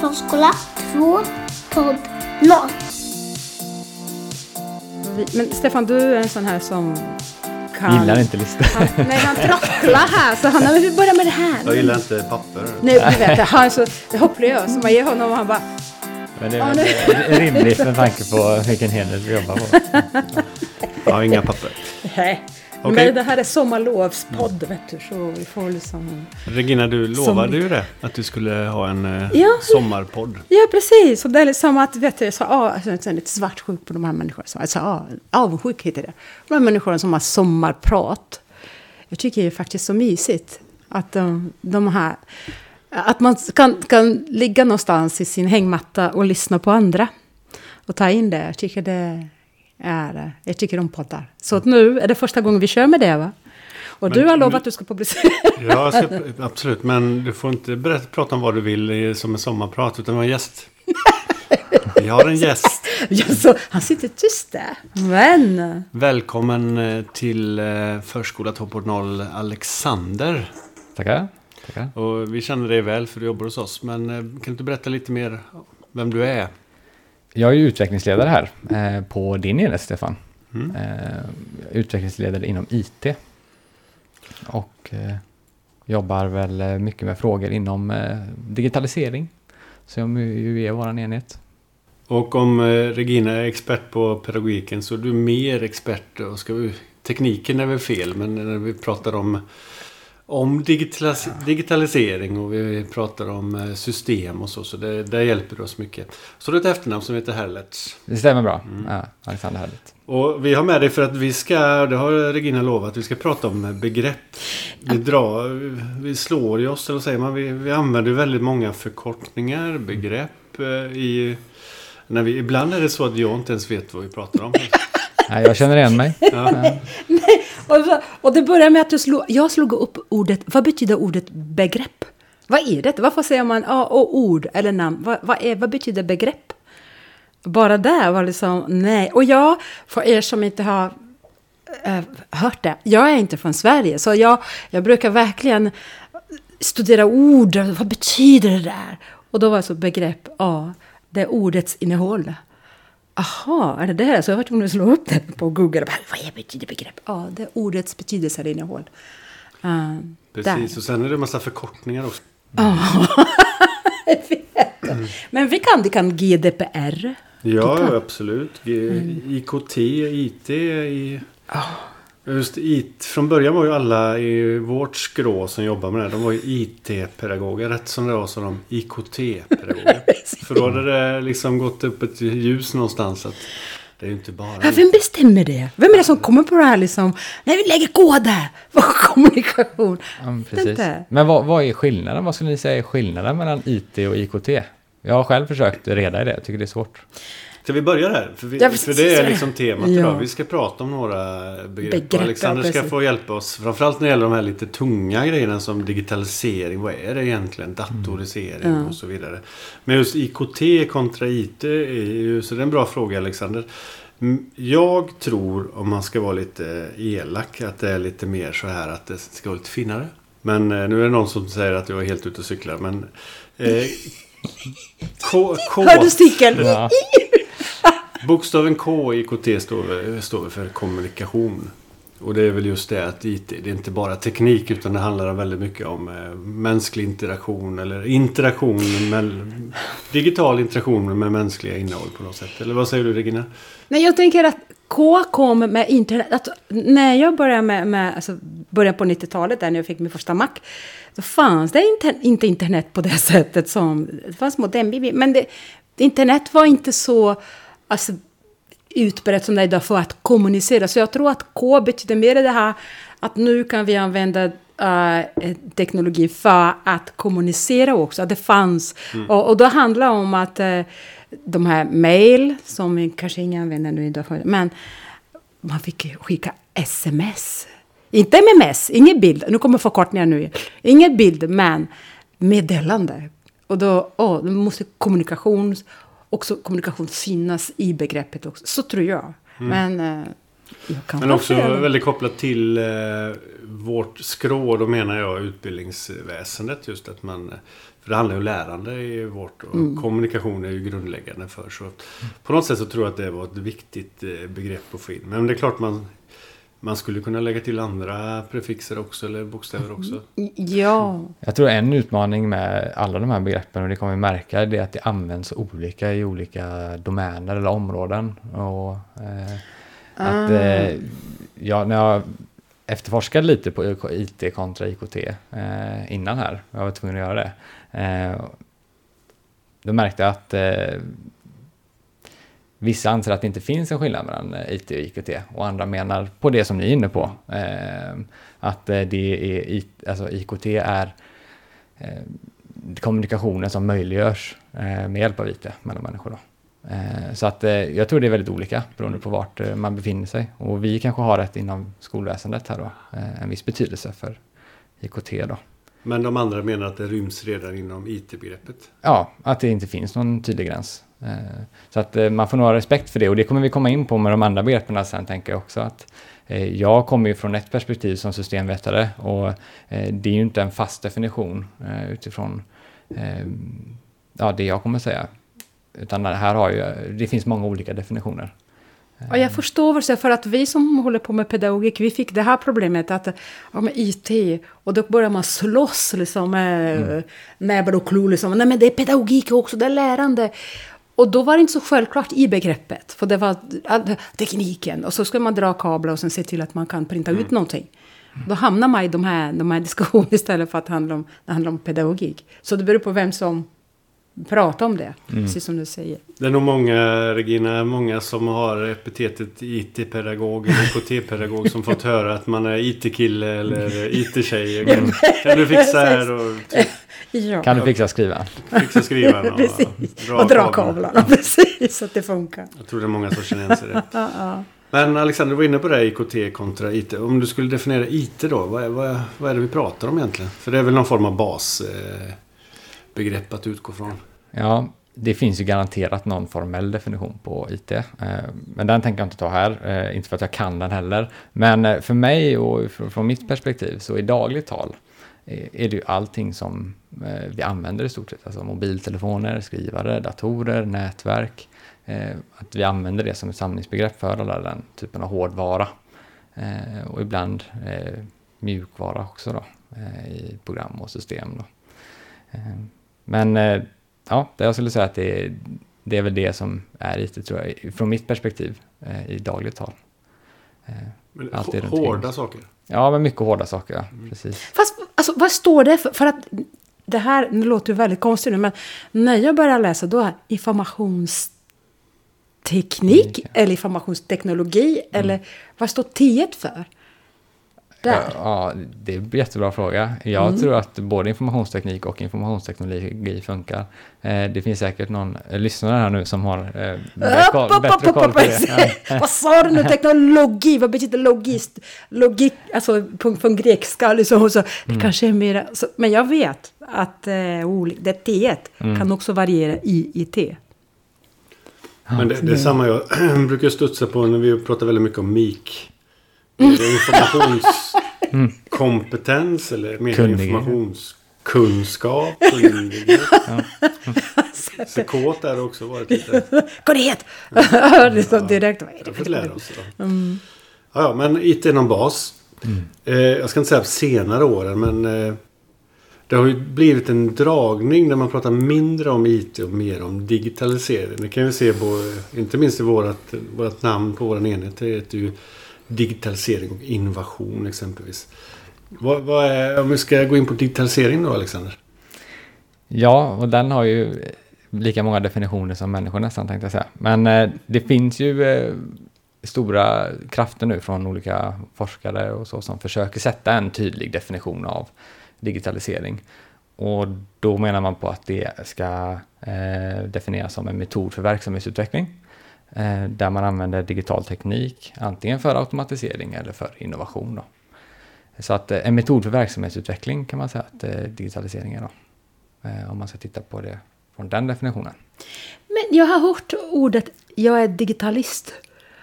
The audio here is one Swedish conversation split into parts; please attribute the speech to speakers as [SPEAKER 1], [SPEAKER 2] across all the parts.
[SPEAKER 1] Förskola 2, podd 0.
[SPEAKER 2] Men Stefan, du är en sån här som kan...
[SPEAKER 3] Gillar inte listor.
[SPEAKER 2] Han, nej, han trasslar här så han, men vi börjar med det här.
[SPEAKER 4] Jag gillar inte papper.
[SPEAKER 2] Nej, du vet, han är så hopplös. Man ger honom och han bara...
[SPEAKER 3] Men det
[SPEAKER 2] Ja,
[SPEAKER 3] är väl rimligt med tanke på vilken enhet vi jobbar på.
[SPEAKER 4] Jag har inga papper.
[SPEAKER 2] Nej.
[SPEAKER 4] Okej.
[SPEAKER 2] Men det här är sommarlovspodd, vet du, så vi får liksom...
[SPEAKER 4] Regina, du lovade ju det. Att du skulle ha en eh,
[SPEAKER 2] Ja.
[SPEAKER 4] sommarpodd.
[SPEAKER 2] Ja, precis. Och det är liksom att, vet du, jag sa, ah, alltså, jag är lite svartsjuk på de här människorna. Så jag sa, ah, avundsjuk heter det. De här människorna som har sommarprat. Jag tycker det är faktiskt så mysigt att de, de här... Att man kan, kan ligga någonstans i sin hängmatta och lyssna på andra. Och ta in det. Jag tycker det är... Jag tycker om poddar. Så att nu är det första gången vi kör med det, va? Och
[SPEAKER 4] Men
[SPEAKER 2] du har lovat att du ska publicera.
[SPEAKER 4] Ja, ska, absolut. Men du får inte berätta, prata om vad du vill som en sommarprat. Utan du har en gäst. Vi har en gäst.
[SPEAKER 2] Så, han sitter tyst där. Men...
[SPEAKER 4] Välkommen eh, till eh, Förskola 2.0 Alexander.
[SPEAKER 3] Tackar. Tackar.
[SPEAKER 4] Och vi känner dig väl för du jobbar hos oss. Men eh, kan du inte berätta lite mer vem du är?
[SPEAKER 3] Jag är ju utvecklingsledare här eh, på din enhet, Stefan.
[SPEAKER 4] Mm.
[SPEAKER 3] Eh, utvecklingsledare inom IT. Och eh, jobbar väl mycket med frågor inom digitalisering. Som ju är vår enhet.
[SPEAKER 4] Och om Regina är expert på pedagogiken så är du mer expert. Och ska vi, tekniken är väl fel, men när vi pratar om, om digitalis, digitalisering och vi pratar om eh, system och så, så det, där hjälper du oss mycket. Så du har ett efternamn som heter Herlertz.
[SPEAKER 3] Det stämmer bra.
[SPEAKER 4] Mm.
[SPEAKER 3] Ja, Alexander Härligt.
[SPEAKER 4] Och vi har med dig för att vi ska, det har Regina lovat, vi ska prata om begrepp. Vi drar, vi slår ju oss, eller säger man, vi, vi använder väldigt många förkortningar, begrepp eh, i... När vi, ibland är det så att jag inte ens vet vad vi pratar om.
[SPEAKER 3] Nej, jag känner igen mig.
[SPEAKER 4] Ja.
[SPEAKER 2] Och, så, och det börjar med att du slog, jag slog upp ordet, vad betyder ordet begrepp? Vad är det? Varför säger man ja, och ord eller namn? Vad, vad, är, vad betyder begrepp? Bara där var liksom, nej. Och jag, för er som inte har äh, hört det, jag är inte från Sverige, så jag, jag brukar verkligen studera ord, vad betyder det där? Och då var alltså begrepp, ja, det är ordets innehåll. Aha, är det det? Så jag var tvungen att slå upp det på Google. Bara, Vad är betyder begrepp? Ja, det är ordets betydelse eller innehåll. Uh,
[SPEAKER 4] Precis, och sen är det en massa förkortningar också.
[SPEAKER 2] Men vi kan, vi kan GDPR.
[SPEAKER 4] Ja, absolut. G-
[SPEAKER 2] Mm.
[SPEAKER 4] IKT, IT, i... Just IT. Från början var ju alla i vårt skrå som jobbar med det här, de var ju IT-pedagoger. Rätt som det var så de IKT-pedagoger. För då hade det liksom gått upp ett ljus någonstans att det är ju inte bara...
[SPEAKER 2] Ja, vem bestämmer det? Vem är det som kommer på det här liksom? Nej, vi lägger koder! Vad kommunikation?
[SPEAKER 3] Ja, men precis. Men vad, vad är skillnaden? Vad skulle ni säga är skillnaden mellan IT och IKT? Jag har själv försökt reda i det. Jag tycker det är svårt.
[SPEAKER 4] Ska vi börja där? För, vi, för det
[SPEAKER 2] är
[SPEAKER 4] liksom temat
[SPEAKER 2] Ja.
[SPEAKER 4] idag. Vi ska prata om några begrepp.
[SPEAKER 2] Begrepp,
[SPEAKER 4] Alexander ska få hjälpa oss. Framförallt när det gäller de här lite tunga grejerna som digitalisering. Vad är det egentligen? Datorisering
[SPEAKER 2] Mm.
[SPEAKER 4] och så vidare. Men just IKT kontra IT är ju... Så det är en bra fråga Alexander. Mm, Jag tror, om man ska vara lite elak, att det är lite mer så här att det ska vara lite finare. Men eh, nu är det någon som säger att jag är helt ute och cyklar. Men... Eh,
[SPEAKER 2] Hör du sticken?
[SPEAKER 3] Ja.
[SPEAKER 4] Bokstaven K i IKT står, står för kommunikation. Och det är väl just det att IT, det är inte bara teknik utan det handlar väldigt mycket om eh, mänsklig interaktion eller interaktion med, digital interaktion med mänskliga innehåll på något sätt. Eller vad säger du Regina?
[SPEAKER 2] Nej, jag tänker att K kom med internet. Att när jag började med, med alltså början på 90-talet, där när jag fick min första Mac, då fanns det inte, inte internet på det sättet som... Det fanns modem, men det, internet var inte så alltså, utbrett som det är idag för att kommunicera. Så jag tror att K betyder mer det här att nu kan vi använda eh, teknologi för att kommunicera också. Att det fanns. Och, och då handlar det om att eh, de här mail, som kanske ingen använder nu idag, men man fick skicka sms. Inte MMS, ingen bild. Nu kommer förkortningar nu. Ingen bild, men meddelande. Och då, oh, måste kommunikation, också kommunikation finnas i begreppet också. Så tror jag. Men... eh, Jag kan
[SPEAKER 4] Men också
[SPEAKER 2] fel.
[SPEAKER 4] väldigt kopplat till eh, vårt skrå. Då menar jag utbildningsväsendet. Just att man... För det handlar ju om lärande i vårt. Och
[SPEAKER 2] Mm.
[SPEAKER 4] kommunikation är ju grundläggande för. Så på något sätt så tror jag att det var ett viktigt eh, begrepp att få in. Men det är klart man... Man skulle kunna lägga till andra prefixer också. Eller bokstäver också.
[SPEAKER 2] Ja,
[SPEAKER 3] Jag tror en utmaning med alla de här begreppen och det kommer vi märka det är att det används olika i olika domäner eller områden. Och, eh, att, eh, ja, när jag efterforskade lite på IT kontra IKT eh, innan här, jag var tvungen att göra det, eh, då märkte jag att eh, Vissa anser att det inte finns en skillnad mellan eh, IT och IKT och andra menar på det som ni är inne på. Eh, att eh, det är, alltså IKT är kommunikationen som möjliggörs med hjälp av IT mellan människor. Då. Så att jag tror det är väldigt olika beroende på vart man befinner sig. Och vi kanske har ett inom skolväsendet här då, en viss betydelse för IKT då.
[SPEAKER 4] Men de andra menar att det ryms redan inom IT-begreppet.
[SPEAKER 3] Ja, att det inte finns någon tydlig gräns. Eh, Så att eh, man får nog ha respekt för det och det kommer vi komma in på med de andra begreppen sen tänker jag också. att eh, Jag kommer ju från ett perspektiv som systemvetare och det är ju inte en fast definition utifrån ja, det jag kommer säga. Utan här har ju, det finns många olika definitioner.
[SPEAKER 2] och jag förstår för att vi som håller på med pedagogik, vi fick det här problemet att ja, med IT, och då börjar man slåss liksom med mm. näbbar och klor. Liksom. Nej, men det är pedagogik också, det är lärande. Och då var det inte så självklart i begreppet, för det var tekniken. Och så ska man dra kablar och sen se till att man kan printa ut någonting. Då hamnar man i de här, de här diskussionerna istället för att handla om, det handlar om pedagogik. Så det beror på vem som pratar om det, precis som du säger.
[SPEAKER 4] Det är nog många, Regina, många som har epitetet IT-pedagog eller IKT-pedagog som fått höra att man är IT-kille eller IT-tjej. Kan du fixa här och typ,
[SPEAKER 2] Ja.
[SPEAKER 3] Kan du fixa skrivaren?
[SPEAKER 4] fixa skrivaren och dra,
[SPEAKER 2] och dra
[SPEAKER 4] kablarna?
[SPEAKER 2] kablarna, precis, så att det funkar.
[SPEAKER 4] Jag tror det är många som känner igen sig det.
[SPEAKER 2] Ja, ja.
[SPEAKER 4] Men Alexander, du var inne på det här IKT kontra IT. Om du skulle definiera IT då, vad är, vad, är, vad är det vi pratar om egentligen? För det är väl någon form av basbegrepp eh, begrepp att utgå från.
[SPEAKER 3] Ja, det finns ju garanterat någon formell definition på IT. eh, Men den tänker jag inte ta här, eh, inte för att jag kan den heller. Men eh, för mig och från mitt perspektiv så i dagligt tal eh, är det ju allting som eh, vi använder i stort sett. Alltså mobiltelefoner, skrivare, datorer, nätverk. eh, Att vi använder det som ett samlingsbegrepp för alla den typen av hårdvara. Eh, Och ibland eh, mjukvara också då, eh, i program och system. Då. Eh, men eh, ja, det jag skulle säga att det är, det är väl det som är IT tror jag, från mitt perspektiv eh, i dagligt tal. Eh,
[SPEAKER 4] Men
[SPEAKER 3] Allt är
[SPEAKER 4] hårda saker.
[SPEAKER 3] Ja, men mycket hårda saker, ja. Precis.
[SPEAKER 2] Fast alltså, vad står det för? För att det här det låter ju väldigt konstigt nu, men när jag börjar läsa då är informationsteknik
[SPEAKER 3] Teknik, ja.
[SPEAKER 2] eller informationsteknologi eller vad står T för? Där.
[SPEAKER 3] Ja, det är en jättebra fråga. Jag tror att både informationsteknik och informationsteknologi funkar. Eh, det finns säkert någon lyssnare här nu som har eh, bättre koll, bättre på det.
[SPEAKER 2] Vad sa du nu? Teknologi, vad betyder logist? Logik, alltså på, på grekiska liksom. Så, det
[SPEAKER 3] Mm.
[SPEAKER 2] kanske är mer, så, men jag vet att eh, det T
[SPEAKER 3] Mm.
[SPEAKER 2] kan också variera i IT.
[SPEAKER 4] Men det, det är samma jag brukar studsa på när vi pratar väldigt mycket om MIK. Det är Informationskompetens eller mer
[SPEAKER 3] Kunnighet.
[SPEAKER 4] informationskunskap. Kunnighet. Sekot där också varit lite.
[SPEAKER 2] Korrekt! liksom direkt. Vad är
[SPEAKER 4] Jag
[SPEAKER 2] det för
[SPEAKER 4] fått lära oss. Då. Ja, ja, men IT är någon bas. Eh, jag ska inte säga senare åren men eh, det har ju blivit en dragning där man pratar mindre om IT och mer om digitalisering. Det kan vi se på, inte minst i vårat, vårat namn på vår enhet. Det heter ju digitalisering och innovation exempelvis. Vad, vad är, om vi ska gå in på digitalisering då Alexander?
[SPEAKER 3] Ja, och den har ju lika många definitioner som människor nästan tänkte jag säga. Men eh, det finns ju eh, stora krafter nu från olika forskare och så som försöker sätta en tydlig definition av digitalisering. Och då menar man på att det ska eh, definieras som en metod för verksamhetsutveckling Eh, där man använder digital teknik antingen för automatisering eller för innovation. Då. Så att eh, en metod för verksamhetsutveckling kan man säga att eh, digitalisering är. Då. Om man ska titta på det från den definitionen.
[SPEAKER 2] Men jag har hört ordet jag är digitalist.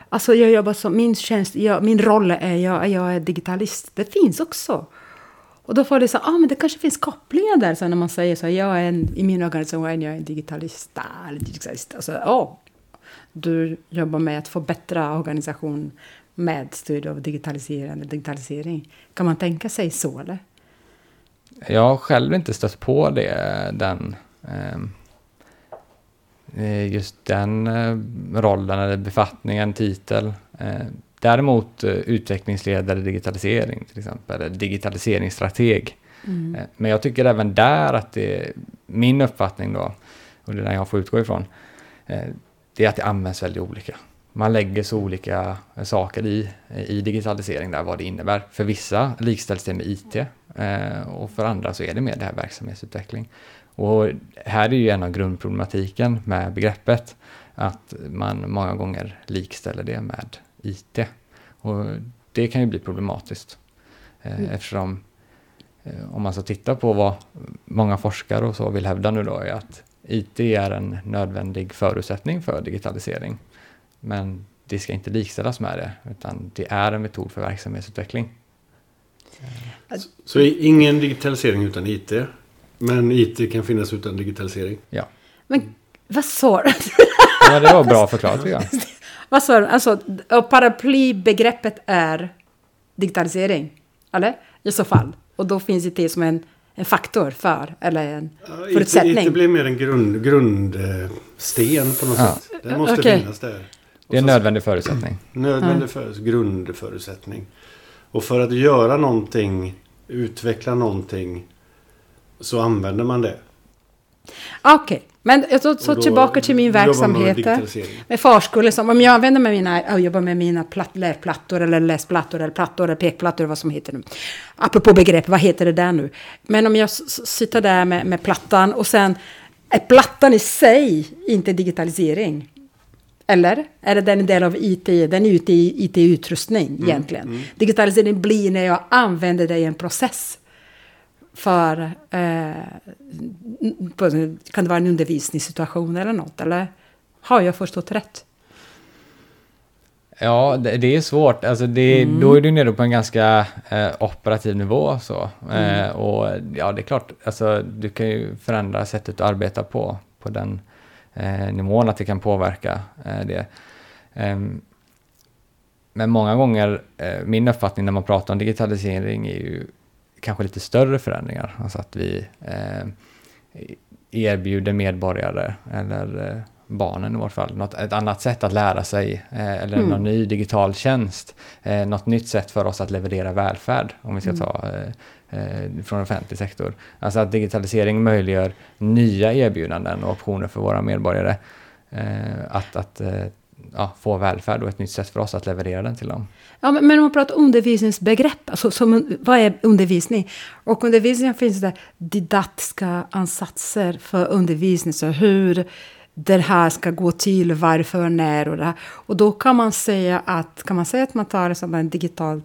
[SPEAKER 2] Alltså jag jobbar som, min tjänst, jag, min roll är, jag, jag är digitalist. Det finns också. Och då får det så, ah men det kanske finns kopplingar där, så när man säger så, jag är en, i min organisation jag är en digitalist, eller digitalist. Alltså, oh, du jobbar med att förbättra organisation med stöd av digitalisering, digitalisering. Kan man tänka sig så eller?
[SPEAKER 3] Jag har själv inte stött på det, den, ehm, eh, just den eh, rollen eller befattningen, titel. Eh, däremot utvecklingsledare digitalisering till exempel, eller digitaliseringsstrateg.
[SPEAKER 2] Mm.
[SPEAKER 3] Eh, Men jag tycker även där att det, min uppfattning då, och det är den jag får utgå ifrån, det är att det används väldigt olika. Man lägger så olika saker i, i digitalisering där, vad det innebär. För vissa likställs det med IT eh, och för andra så är det mer det här verksamhetsutveckling. Och här är ju en av grundproblematiken med begreppet, att man många gånger likställer det med IT. Och det kan ju bli problematiskt. Eh,
[SPEAKER 2] Mm.
[SPEAKER 3] Eftersom eh, om man ska titta på vad många forskare och så vill hävda nu då är att IT är en nödvändig förutsättning för digitalisering. Men det ska inte likställas med det, utan det är en metod för verksamhetsutveckling.
[SPEAKER 4] Så ingen digitalisering utan IT. Men IT kan finnas utan digitalisering.
[SPEAKER 3] Ja,
[SPEAKER 2] Men vad sa du?
[SPEAKER 3] ja det var bra förklarat tycker jag.
[SPEAKER 2] vad sa du? Alltså, paraplybegreppet är digitalisering, eller? I så fall. Och då finns IT som en, en faktor för, eller en
[SPEAKER 4] Ja,
[SPEAKER 2] förutsättning.
[SPEAKER 4] IT, IT blir mer en grund, grundsten på något
[SPEAKER 3] Ja.
[SPEAKER 4] sätt. Den måste
[SPEAKER 2] Okej.
[SPEAKER 4] finnas där. Och
[SPEAKER 3] Det är en nödvändig förutsättning.
[SPEAKER 4] Nödvändig för, grundförutsättning. Och för att göra någonting, utveckla någonting, så använder man det.
[SPEAKER 2] Okej, men jag tar,
[SPEAKER 4] då
[SPEAKER 2] tillbaka till min verksamhet. Med förskolor, som om jag använder med mina, jag jobbar med mina platt, lärplattor eller läsplattor eller plattor eller pekplattor, vad som heter nu. Apropå begrepp, vad heter det där nu? Men om jag sitter där med, med plattan och sen är plattan i sig inte digitalisering. Eller? Är det den en del av IT? Den är ute i IT-utrustning egentligen. Digitalisering blir när jag använder det i en process. För, eh, kan det vara en undervisningssituation eller något? Eller har jag förstått rätt?
[SPEAKER 3] Ja, det, det är svårt. Alltså det, Då är du nere på en ganska eh, operativ nivå. Så. Eh, och ja, det är klart, alltså, du kan ju förändra sättet att arbeta på, på den eh, nivån, att det kan påverka eh, det. Ehm, men många gånger, eh, min uppfattning när man pratar om digitalisering är ju kanske lite större förändringar. Alltså att vi eh, erbjuder medborgare eller eh, barnen i vårt fall något, ett annat sätt att lära sig eh, eller
[SPEAKER 2] Mm.
[SPEAKER 3] någon ny digital tjänst. Eh, något nytt sätt för oss att leverera välfärd om vi ska
[SPEAKER 2] Mm.
[SPEAKER 3] ta eh, eh, från offentlig sektor. Alltså att digitalisering möjliggör nya erbjudanden och optioner för våra medborgare. Eh, att att ja, få välfärd och ett nytt sätt för oss att leverera den till dem.
[SPEAKER 2] Ja, men, men om man pratar undervisningsbegrepp, alltså, som, vad är undervisning? Och undervisning finns det didaktiska ansatser för undervisning, så hur det här ska gå till, varför, när och det här. Och då kan man säga att, kan man säga att man tar som en digital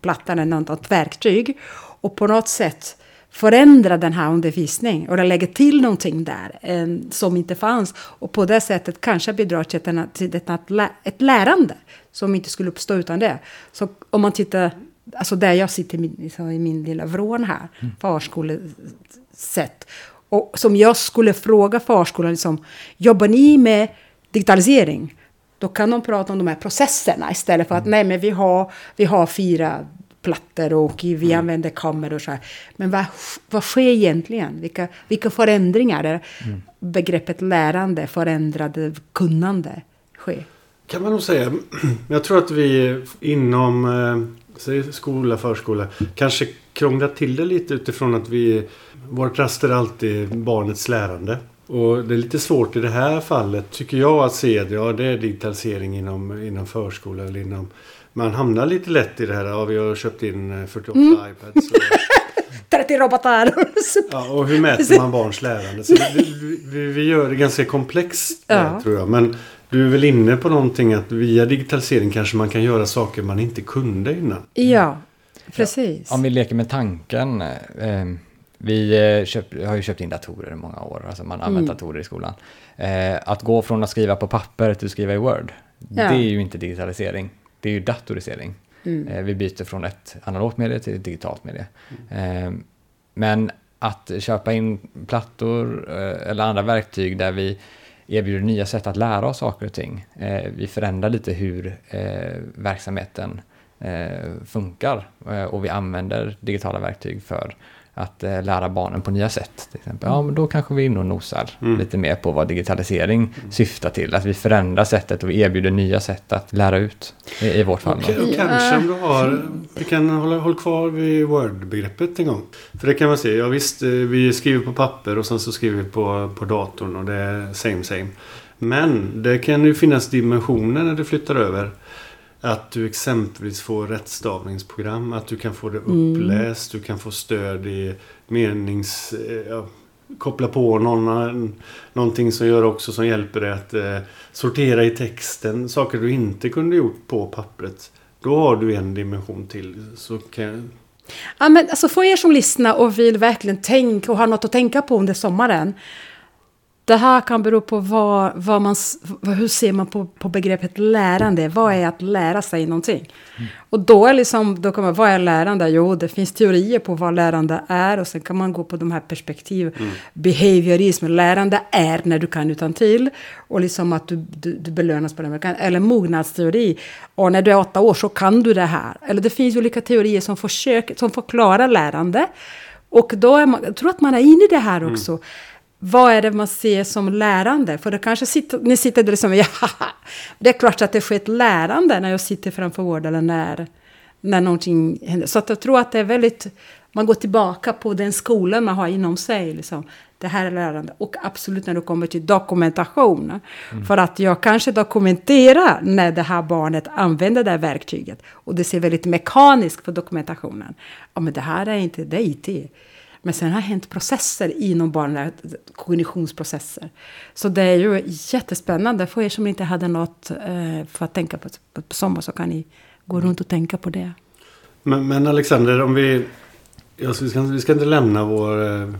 [SPEAKER 2] platta eller något verktyg och på något sätt förändra den här undervisningen och lägga till någonting där eh, som inte fanns och på det sättet kanske bidrar till, ett, till ett, ett, lä- ett lärande som inte skulle uppstå utan det. Så om man tittar, alltså där jag sitter i min, så i min lilla vrån här, förskolesätt, och som jag skulle fråga förskolan, liksom, jobbar ni med digitalisering? Då kan de prata om de här processerna istället för att nej men vi har, vi har fyra plattor och vi använder kameror och så här. Men vad, vad sker egentligen? Vilka, vilka förändringar är begreppet lärande, förändrade kunnande sker?
[SPEAKER 4] Kan man nog säga. Jag tror att vi inom eh, säg skola, förskola kanske krånglar till det lite utifrån att vi vårt raster är alltid barnets lärande. Och det är lite svårt i det här fallet tycker jag att se att ja, det är digitalisering inom, inom förskola eller inom man hamnar lite lätt i det här. Ja, vi har köpt in eh, 48 iPads. Och,
[SPEAKER 2] 30 robotar!
[SPEAKER 4] ja, och hur mäter man barns lärande? Så det, vi, vi gör det ganska komplext där,
[SPEAKER 2] Ja.
[SPEAKER 4] tror jag. Men du är väl inne på någonting att via digitalisering kanske man kan göra saker man inte kunde innan.
[SPEAKER 2] ja, precis.
[SPEAKER 3] Om vi leker med tanken. Eh, vi eh, köp, har ju köpt in datorer i många år, alltså man har använt
[SPEAKER 2] Mm.
[SPEAKER 3] datorer i skolan. Eh, att gå från att skriva på papper till att skriva i Word,
[SPEAKER 2] Ja.
[SPEAKER 3] Det är ju inte digitalisering, det är ju datorisering.
[SPEAKER 2] Mm.
[SPEAKER 3] Eh, vi byter från ett analogt medie till ett digitalt medie. Eh, men att köpa in plattor eh, eller andra verktyg där vi erbjuder nya sätt att lära oss saker och ting. Eh, vi förändrar lite hur verksamheten funkar och vi använder digitala verktyg för att eh, lära barnen på nya sätt. Till exempel. Ja, men då kanske vi är inne och nosar
[SPEAKER 4] Mm.
[SPEAKER 3] lite mer på vad digitalisering syftar till. Att vi förändrar sättet och vi erbjuder nya sätt att lära ut i, i vårt fall.
[SPEAKER 4] Och, och kanske om du har... Vi kan hålla håll kvar vid Word-begreppet en gång. För det kan man se. Ja visst, eh, vi skriver på papper och sen så skriver vi på, på datorn och det är same same. Men det kan ju finnas dimensioner när du flyttar över. Att du exempelvis får rättstavningsprogram. Att du kan få det uppläst. Du kan få stöd i menings... eh, Ja, koppla på någon, någonting som gör också som hjälper dig att eh, sortera i texten. Saker du inte kunde gjort på pappret. Då har du en dimension till. Så kan,
[SPEAKER 2] Ja, men alltså för er som lyssnar och vill verkligen tänka och har något att tänka på under sommaren. Det här kan bero på vad, vad man, hur ser man på, på begreppet lärande. Vad är att lära sig någonting? Och då är liksom, då man, vad är lärande? Jo, det finns teorier på vad lärande är och sen kan man gå på de här perspektiv. Behaviorism, lärande är när du kan utan till och liksom att du, du, du belönas på det. Eller mognadsteori, och när du är åtta år så kan du det här. Eller det finns olika teorier som, försöker, som förklarar lärande. Och då är man, jag tror att man är inne i det här också. Vad är det man ser som lärande? För det kanske sitter, ni sitter där säger, ja, det är klart att det sker ett lärande när jag sitter framför Word eller när, när någonting händer. Så att jag tror att det är väldigt, man går tillbaka på den skolan man har inom sig. Liksom. Det här är lärande. Och absolut när det kommer till dokumentation. För att jag kanske dokumenterar när det här barnet använder det här verktyget. Och det ser väldigt mekaniskt på dokumentationen. Ja, men det här är inte, det är IT. Men sen har hänt processer inom barnen, kognitionsprocesser. Så det är ju jättespännande. För er som inte hade något eh, för att tänka på, på, på sommar så kan ni gå runt och tänka på det.
[SPEAKER 4] men, men Alexander, om vi... Ja, så vi, ska, vi ska inte lämna vår eh,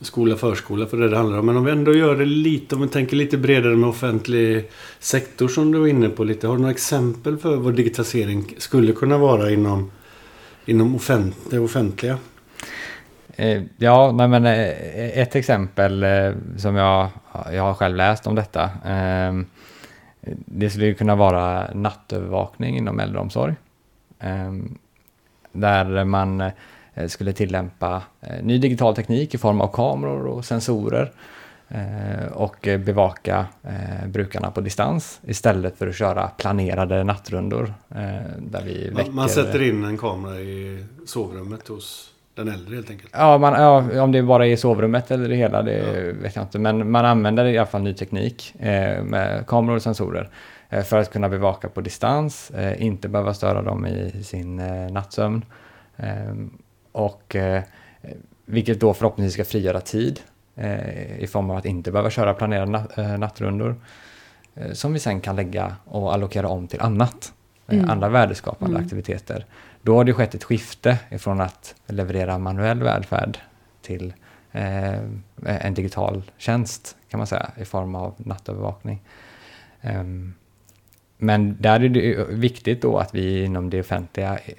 [SPEAKER 4] skola, förskola för det det handlar om. Men om vi ändå gör det lite, om vi tänker lite bredare med offentlig sektor som du var inne på lite. Har du några exempel för vad digitalisering skulle kunna vara inom, inom offent, det offentliga?
[SPEAKER 3] Eh, Ja, nej men eh, ett exempel eh, som jag, jag har själv läst om detta. eh, Det skulle kunna vara nattövervakning inom äldreomsorg. eh, Där man skulle tillämpa ny digital teknik i form av kameror och sensorer och bevaka brukarna på distans istället för att köra planerade nattrundor där vi väcker...
[SPEAKER 4] Man sätter in en kamera i sovrummet hos den äldre helt enkelt.
[SPEAKER 3] Ja, man, ja, om det bara är i sovrummet eller det hela, det vet jag inte. Men man använder i alla fall ny teknik eh, med kameror och sensorer eh, för att kunna bevaka på distans, eh, inte behöva störa dem i sin eh, nattsömn. Eh, och eh, vilket då förhoppningsvis ska frigöra tid eh, i form av att inte behöva köra planerade nat- eh, nattrundor. Eh, som vi sen kan lägga och allokera om till annat.
[SPEAKER 2] Mm.
[SPEAKER 3] Andra värdeskapande
[SPEAKER 2] Mm.
[SPEAKER 3] aktiviteter. Då har det skett ett skifte ifrån att leverera manuell välfärd till eh, en digital tjänst kan man säga i form av nattövervakning. Um, men där är det viktigt då att vi inom det offentliga eh,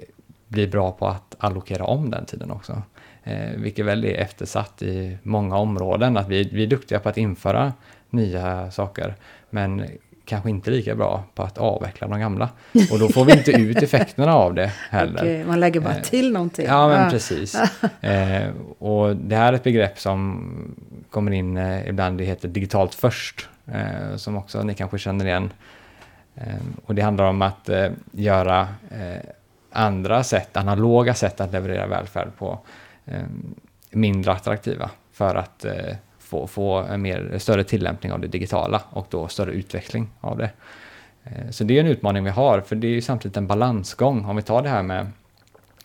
[SPEAKER 3] blir bra på att allokera om den tiden också. Eh, vilket väl är eftersatt i många områden, att vi, vi är duktiga på att införa nya saker, men kanske inte lika bra på att avveckla de gamla. Och då får vi inte ut effekterna av det heller.
[SPEAKER 2] Okej, man lägger bara
[SPEAKER 3] Eh,
[SPEAKER 2] till någonting.
[SPEAKER 3] Ja, men
[SPEAKER 2] Ah.
[SPEAKER 3] precis. Eh, och det här är ett begrepp som kommer in eh, ibland, det heter digitalt först, eh, som också ni kanske känner igen. Eh, och det handlar om att eh, göra andra sätt, analoga sätt att leverera välfärd på, mindre attraktiva för att få, få en mer, större tillämpning av det digitala och då större utveckling av det. Eh, Så det är en utmaning vi har, för det är ju samtidigt en balansgång. Om vi tar det här med,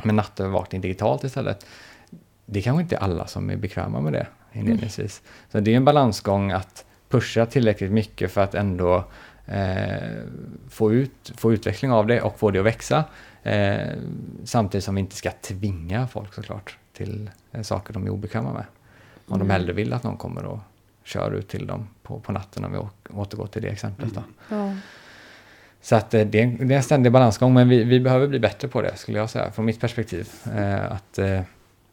[SPEAKER 3] med nattövervakning digitalt istället. Det är kanske inte alla som är bekväma med det inledningsvis. Så det är en balansgång att pusha tillräckligt mycket för att ändå eh, få, ut, få utveckling av det och få det att växa. Eh, samtidigt som vi inte ska tvinga folk såklart till eh, saker de är obekväma med. Om de hellre vill att någon kommer och kör ut till dem på, på natten om vi återgår till det exemplet. Då.
[SPEAKER 2] Ja.
[SPEAKER 3] Så att eh, det är, en, det är en ständig balansgång, men vi, vi behöver bli bättre på det skulle jag säga, från mitt perspektiv. Eh, att eh,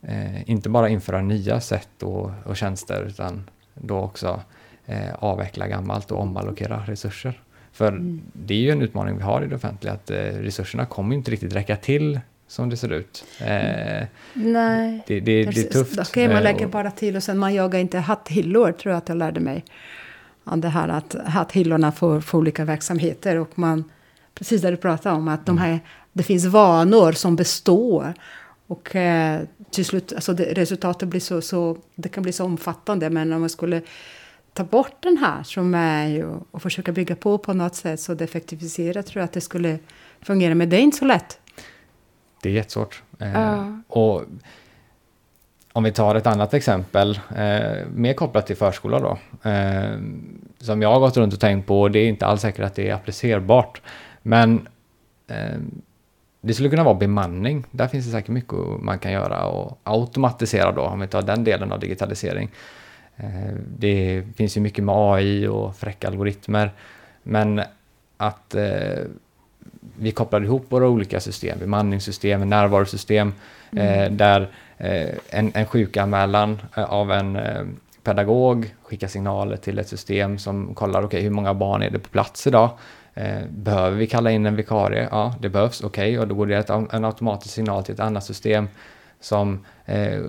[SPEAKER 3] eh, inte bara införa nya sätt och, och tjänster, utan då också eh, avveckla gammalt och omallokera resurser. För
[SPEAKER 2] Mm.
[SPEAKER 3] det är ju en utmaning vi har i det offentliga, att eh, resurserna kommer inte riktigt räcka till som det ser ut. Eh,
[SPEAKER 2] Nej.
[SPEAKER 3] det, det, det är tufft.
[SPEAKER 2] Okej, man
[SPEAKER 3] Eh,
[SPEAKER 2] lägger bara till och sen man jagar inte hatthyllor, tror jag att jag lärde mig. Det här att hatthyllorna för, för olika verksamheter och man, precis det du pratade om, att de
[SPEAKER 3] Mm.
[SPEAKER 2] här, det finns vanor som består. Och eh, till slut, alltså det, resultatet blir så, så, det kan bli så omfattande, men om man skulle ta bort den här som är ju, och försöka bygga på på något sätt så det effektiviserar, tror jag att det skulle fungera. Men det är inte så lätt.
[SPEAKER 3] Det är jättesvårt. Eh. Och om vi tar ett annat exempel, eh, mer kopplat till förskola då, eh, som jag har gått runt och tänkt på, och det är inte alls säkert att det är applicerbart, men eh, det skulle kunna vara bemanning. Där finns det säkert mycket man kan göra och automatisera då, om vi tar den delen av digitalisering. Eh, det finns ju mycket med AI och fräcka algoritmer, men att eh, vi kopplar ihop våra olika system, bemanningssystem, närvarosystem, eh, där eh, en, en sjukanmälan eh, av en pedagog skickar signaler till ett system som kollar, okej, hur många barn är det på plats idag? Eh, behöver vi kalla in en vikarie? Ja, det behövs, okej, och då går det en automatisk signal till ett annat system som eh,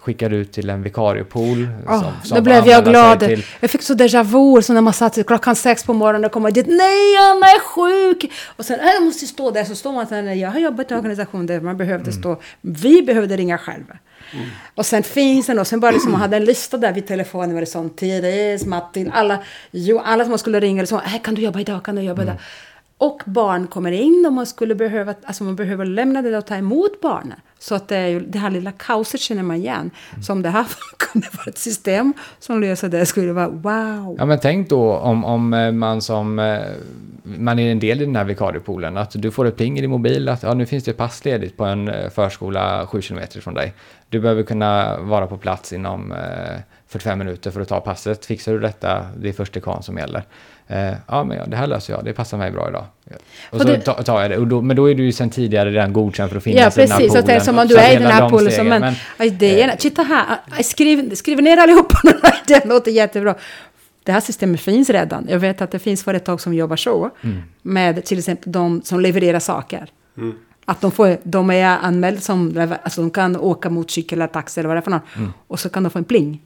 [SPEAKER 3] skickar ut till en vikariepool.
[SPEAKER 2] Oh,
[SPEAKER 3] som, som
[SPEAKER 2] då blev jag glad.
[SPEAKER 3] Till,
[SPEAKER 2] Jag fick så déjà vu, så när man satt klockan sex på morgonen och kommer dit. Nej, Anna är sjuk! Och sen, "Äh, jag måste stå där. Så står man där. Jag har jobbat i en organisation där man behövde stå. Vi behövde ringa själva. Och sen finns det och sen bara liksom, man hade en lista där vid telefonen. Var det sån, Therese, Martin, alla. Jo, alla som man skulle ringa. Så, äh, kan du jobba idag? Kan du jobba idag? Och barn kommer in och man skulle behöva, alltså man behöver lämna det och ta emot barnen. Så att det, är ju, det här lilla kaoset känner man igen. Så om det här kunde vara ett system som löser det skulle det vara wow.
[SPEAKER 3] Ja, men tänk då om, om eh, man som eh, man är en del i den här vikariepoolen, att du får ett pling i din mobil att ja, nu finns det pass ledigt på en eh, förskola 7 kilometer från dig. Du behöver kunna vara på plats inom 45 minuter för att ta passet. Fixar du detta, det är först kvarn som gäller. Eh, ja, men ja, det här löser jag, det passar mig bra idag. Och så ta- tar jag det, och då, men då är du ju sedan tidigare redan godkänd för att finnas
[SPEAKER 2] Ja,
[SPEAKER 3] i den här
[SPEAKER 2] precis.
[SPEAKER 3] poolen.
[SPEAKER 2] Och det är som om du är i den här
[SPEAKER 3] de
[SPEAKER 2] poolen.
[SPEAKER 3] Stegen,
[SPEAKER 2] men, idéerna, titta här. Skriv, skriv ner allihopa. det låter jättebra. Det här systemet finns redan. Jag vet att det finns företag som jobbar så.
[SPEAKER 3] Mm.
[SPEAKER 2] Med till exempel de som levererar saker. Att de, får, de är anmälda som, alltså de kan åka motorcykel eller taxi eller vad det är för något.
[SPEAKER 3] Mm.
[SPEAKER 2] Och så kan de få en pling.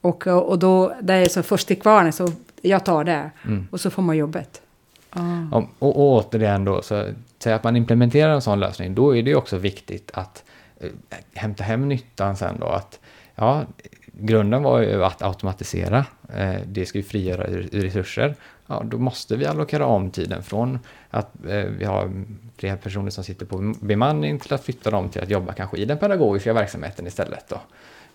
[SPEAKER 2] Och, och då, det är så först till kvarn, så jag tar det.
[SPEAKER 3] Mm.
[SPEAKER 2] Och så får man jobbet. Ah.
[SPEAKER 3] Om, och, och återigen då, så säg att man implementerar en sån lösning, då är det också viktigt att eh, hämta hem nyttan sen då. Att, ja, grunden var ju att automatisera, eh, det ska ju frigöra re- resurser. Ja, då måste vi allokera om tiden från att eh, vi har flera personer som sitter på bemanning till att flytta dem till att jobba kanske i den pedagogiska verksamheten istället. Då.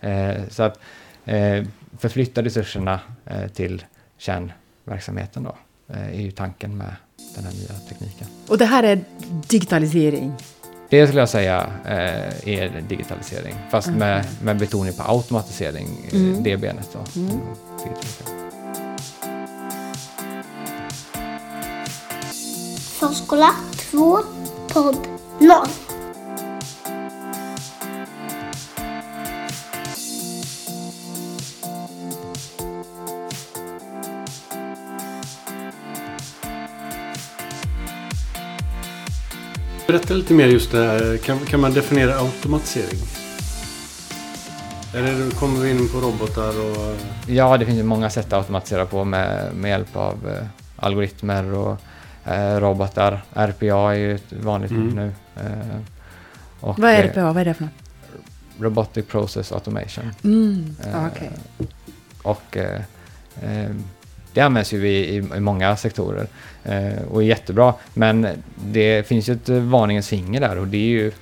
[SPEAKER 3] Eh, så att eh, förflytta resurserna eh, till kärnverksamheten då, eh, är ju tanken med den här nya tekniken.
[SPEAKER 2] Och det här är digitalisering.
[SPEAKER 3] Det skulle jag säga eh, är digitalisering, fast med, med betoning på automatisering, eh,
[SPEAKER 2] Mm.
[SPEAKER 3] det benet. Då. Digitalisering.
[SPEAKER 1] Förskola 2 podd 0.
[SPEAKER 4] Berätta lite mer just det här. Kan, kan man definiera automatisering? Eller kommer vi in på robotar och...
[SPEAKER 3] Ja, det finns ju många sätt att automatisera på med, med hjälp av eh, algoritmer och eh, robotar. RPA är ju ett vanligt
[SPEAKER 4] Mm.
[SPEAKER 3] nu. Eh, och,
[SPEAKER 2] Vad är
[SPEAKER 3] eh,
[SPEAKER 2] RPA? Vad är det för något?
[SPEAKER 3] Robotic Process Automation.
[SPEAKER 2] Mm.
[SPEAKER 3] Eh,
[SPEAKER 2] ja, okej.
[SPEAKER 3] Och eh, eh, det används ju i, i, i många sektorer eh, och är jättebra. Men det finns ju ett eh, varningens finger där och det är ju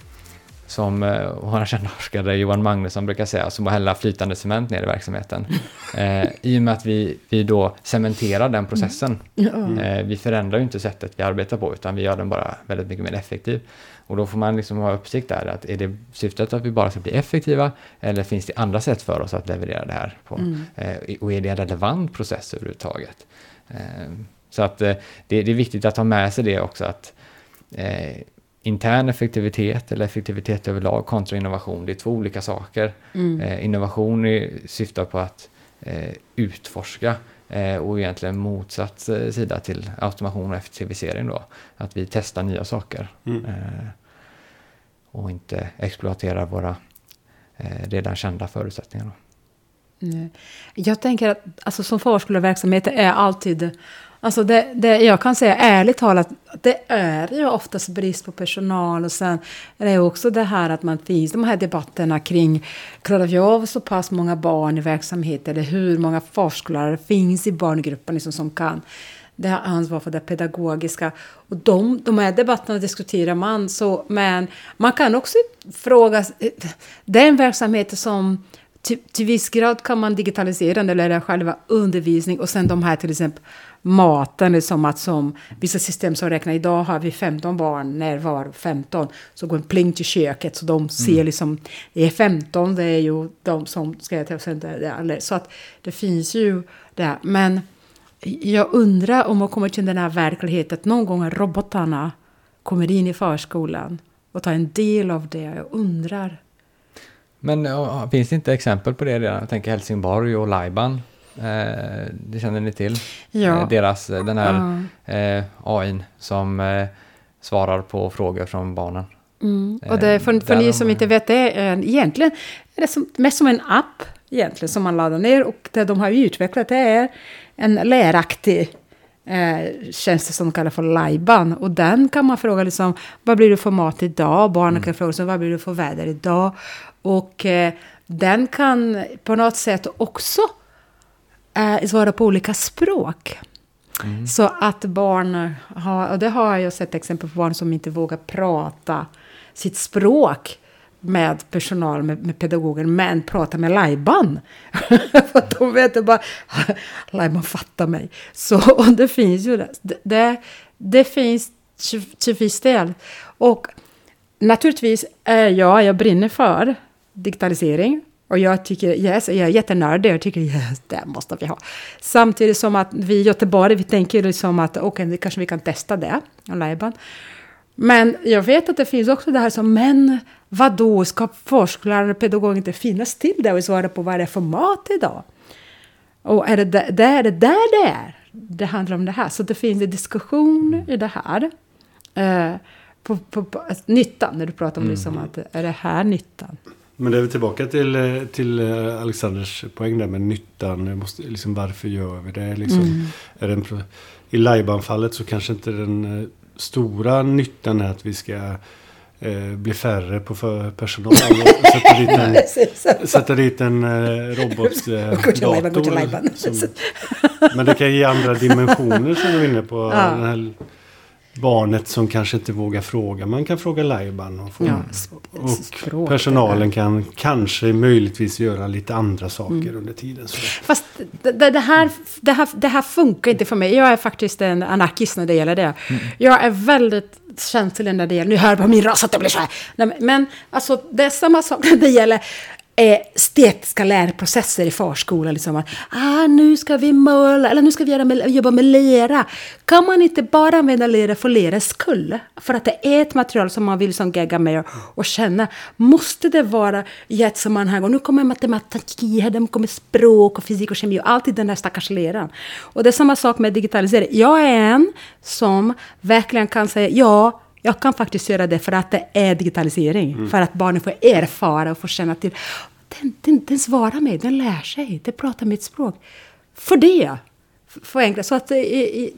[SPEAKER 3] som eh, vår kända forskare Johan Magnusson brukar säga, som att hälla flytande cement ner i verksamheten. Eh, I och med att vi, vi då cementerar den processen.
[SPEAKER 2] Ja.
[SPEAKER 3] Eh, vi förändrar ju inte sättet vi arbetar på utan vi gör den bara väldigt mycket mer effektiv. Och då får man liksom ha uppsikt där, att är det syftet att vi bara ska bli effektiva eller finns det andra sätt för oss att leverera det här på?
[SPEAKER 2] Mm.
[SPEAKER 3] Eh, och är det en relevant process överhuvudtaget? Eh, Så att eh, det, det, är viktigt att ha med sig det också att eh, intern effektivitet eller effektivitet överlag kontra innovation, det är två olika saker. Mm. Eh, innovation syftar på att eh, utforska och egentligen motsatt eh, sida till automation och effektivisering då. Att vi testar nya saker mm. Eh, och inte exploaterar våra eh, redan kända förutsättningar. Då.
[SPEAKER 2] Jag tänker att alltså, som förskoleverksamhet är alltid Alltså det, det, jag kan säga ärligt talat, det är ju oftast brist på personal och sen är det också det här att man finns de här debatterna kring klarar vi av så pass många barn i verksamheten eller hur många förskollärare finns i barngruppen liksom som kan det här ansvar för det pedagogiska. Och de, de här debatterna diskuterar man, så, men man kan också fråga, den verksamheten som till, till viss grad kan man digitalisera eller själva undervisning och sen de här till exempel maten, liksom att som vissa system som räknar idag har vi 15 barn, när var 15, så går en pling till köket så de ser mm. liksom, det är 15, det är ju de som ska äta och sen det, så att det finns ju det. Men jag undrar om man kommer till den här verkligheten att någon gång robotarna kommer in i förskolan och tar en del av det. Jag undrar.
[SPEAKER 3] Men finns det inte exempel på det redan? Jag tänker Helsingborg och Laiban. Eh, det känner ni till? Ja. Eh, deras, eh, den här eh, AI som eh, svarar på frågor från barnen.
[SPEAKER 2] Mm. Och det, för, för ni som inte vet det, egentligen är det som, mest som en app egentligen som man laddar ner och det de har utvecklat det är en läraktig eh, tjänst som de kallar för Lajban. Och den kan man fråga liksom, vad blir det för mat idag? Barnen mm. kan fråga sig, vad blir det för väder idag? Och eh, den kan på något sätt också eh, svara på olika språk. Mm. Så att barn har, och det har jag sett exempel på barn som inte vågar prata sitt språk med personal, med, med pedagoger, men prata med Lajban. För att de vet bara, Lajban fattar mig. Så och det finns ju det. Det, det finns till viss del. Och naturligtvis är jag, jag brinner för digitalisering. Och jag tycker, yes, jag är jättenördig, jag tycker yes, det måste vi ha. Samtidigt som att vi i Göteborg, vi tänker liksom att okej, okay, kanske vi kan testa det, Lajban. Men jag vet att det finns också det här som, men vad då ska förskollärare och pedagoger inte finnas till det och svara på vad det är för mat idag? Och är det där det, är det, där det är? Det handlar om det här. Så det finns en diskussion i det här. Eh, på, på, på, nyttan, när du pratar om mm. liksom att är det här nyttan?
[SPEAKER 4] Men det är vi tillbaka till, eh, till eh, Alexanders poäng där med nyttan. Måste, liksom, varför gör vi det? Liksom, mm. är det en, I Lajban-fallet så kanske inte den eh, stora nyttan är att vi ska eh, bli färre på för personal. Sätta dit en, sätta dit en eh, robotdator. Eh, men det kan ge andra dimensioner som du är inne på. Ja. Den här, barnet som kanske inte vågar fråga. Man kan fråga Lajban. Och, ja, och personalen kan kanske möjligtvis göra lite andra saker mm. under tiden. Så.
[SPEAKER 2] Fast det, det, här, det, här, det här funkar inte för mig. Jag är faktiskt en anarkist när det gäller det. Mm. Jag är väldigt känslig när det gäller... Nu hör jag på min ras att det blir så här. Men alltså, det är samma sak när det gäller eh, estetiska lärprocesser i förskolan. Liksom att, ah, nu ska vi måla, eller nu ska vi göra med, jobba med lera. Kan man inte bara använda lera för lerans skull? För att det är ett material som man vill som gegga med och, och känna. Måste det vara i ett sammanhang? Och nu kommer matematik, här kommer språk och fysik och kemi och allt i den där stackars leran. Och det är samma sak med digitalisering. Jag är en som verkligen kan säga ja, jag kan faktiskt göra det för att det är digitalisering. Mm. För att barnen får erfara och få känna till. Den, den, den svarar mig, den lär sig, den pratar mitt språk. För det. Förenkla. Så, att,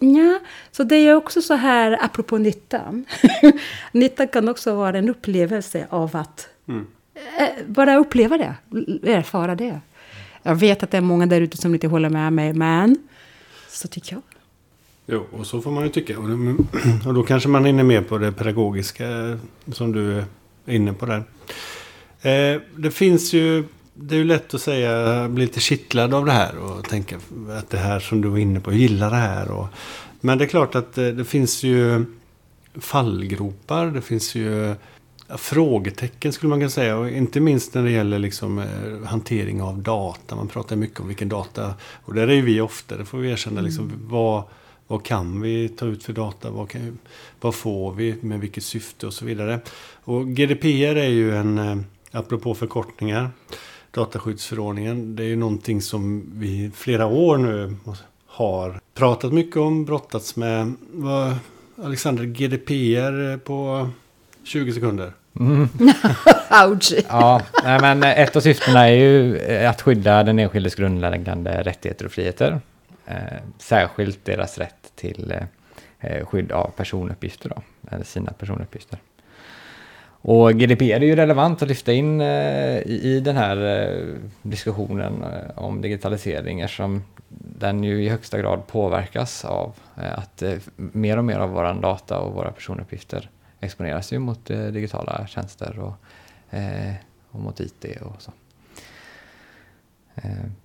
[SPEAKER 2] ja, så det är också så här, apropå nyttan. nyttan kan också vara en upplevelse av att mm. Eh, bara uppleva det, erfara det. Jag vet att det är många där ute som inte håller med mig, men så tycker jag.
[SPEAKER 4] Jo, och så får man ju tycka. Och, och då kanske man är inne mer på det pedagogiska som du är inne på där. Eh, det finns ju, det är ju lätt att säga, bli lite kittlad av det här och tänka att det här som du var inne på, gillar det här. Och, men det är klart att det, eh, det finns ju fallgropar, det finns ju frågetecken skulle man kunna säga. Och inte minst när det gäller liksom, eh, hantering av data. Man pratar mycket om vilken data. Och där är ju vi ofta, det får vi erkänna. Liksom, vad, Vad kan vi ta ut för data? Vad, kan, vad får vi? Med vilket syfte och så vidare. Och GDPR är ju en, eh, apropå förkortningar, dataskyddsförordningen. Det är ju någonting som vi flera år nu har pratat mycket om, brottats med. Vad, Alexander, GDPR på 20 sekunder?
[SPEAKER 3] Mm.
[SPEAKER 2] Ouch!
[SPEAKER 3] Ja, men ett av syftena är ju att skydda den enskildes grundläggande rättigheter och friheter. Eh, särskilt deras rätt till eh, eh, skydd av personuppgifter, då, eller sina personuppgifter. Och GDPR är ju relevant att lyfta in eh, i, i den här eh, diskussionen eh, om digitalisering eftersom den ju i högsta grad påverkas av eh, att eh, mer och mer av våran data och våra personuppgifter exponeras ju mot eh, digitala tjänster och, och mot IT och så.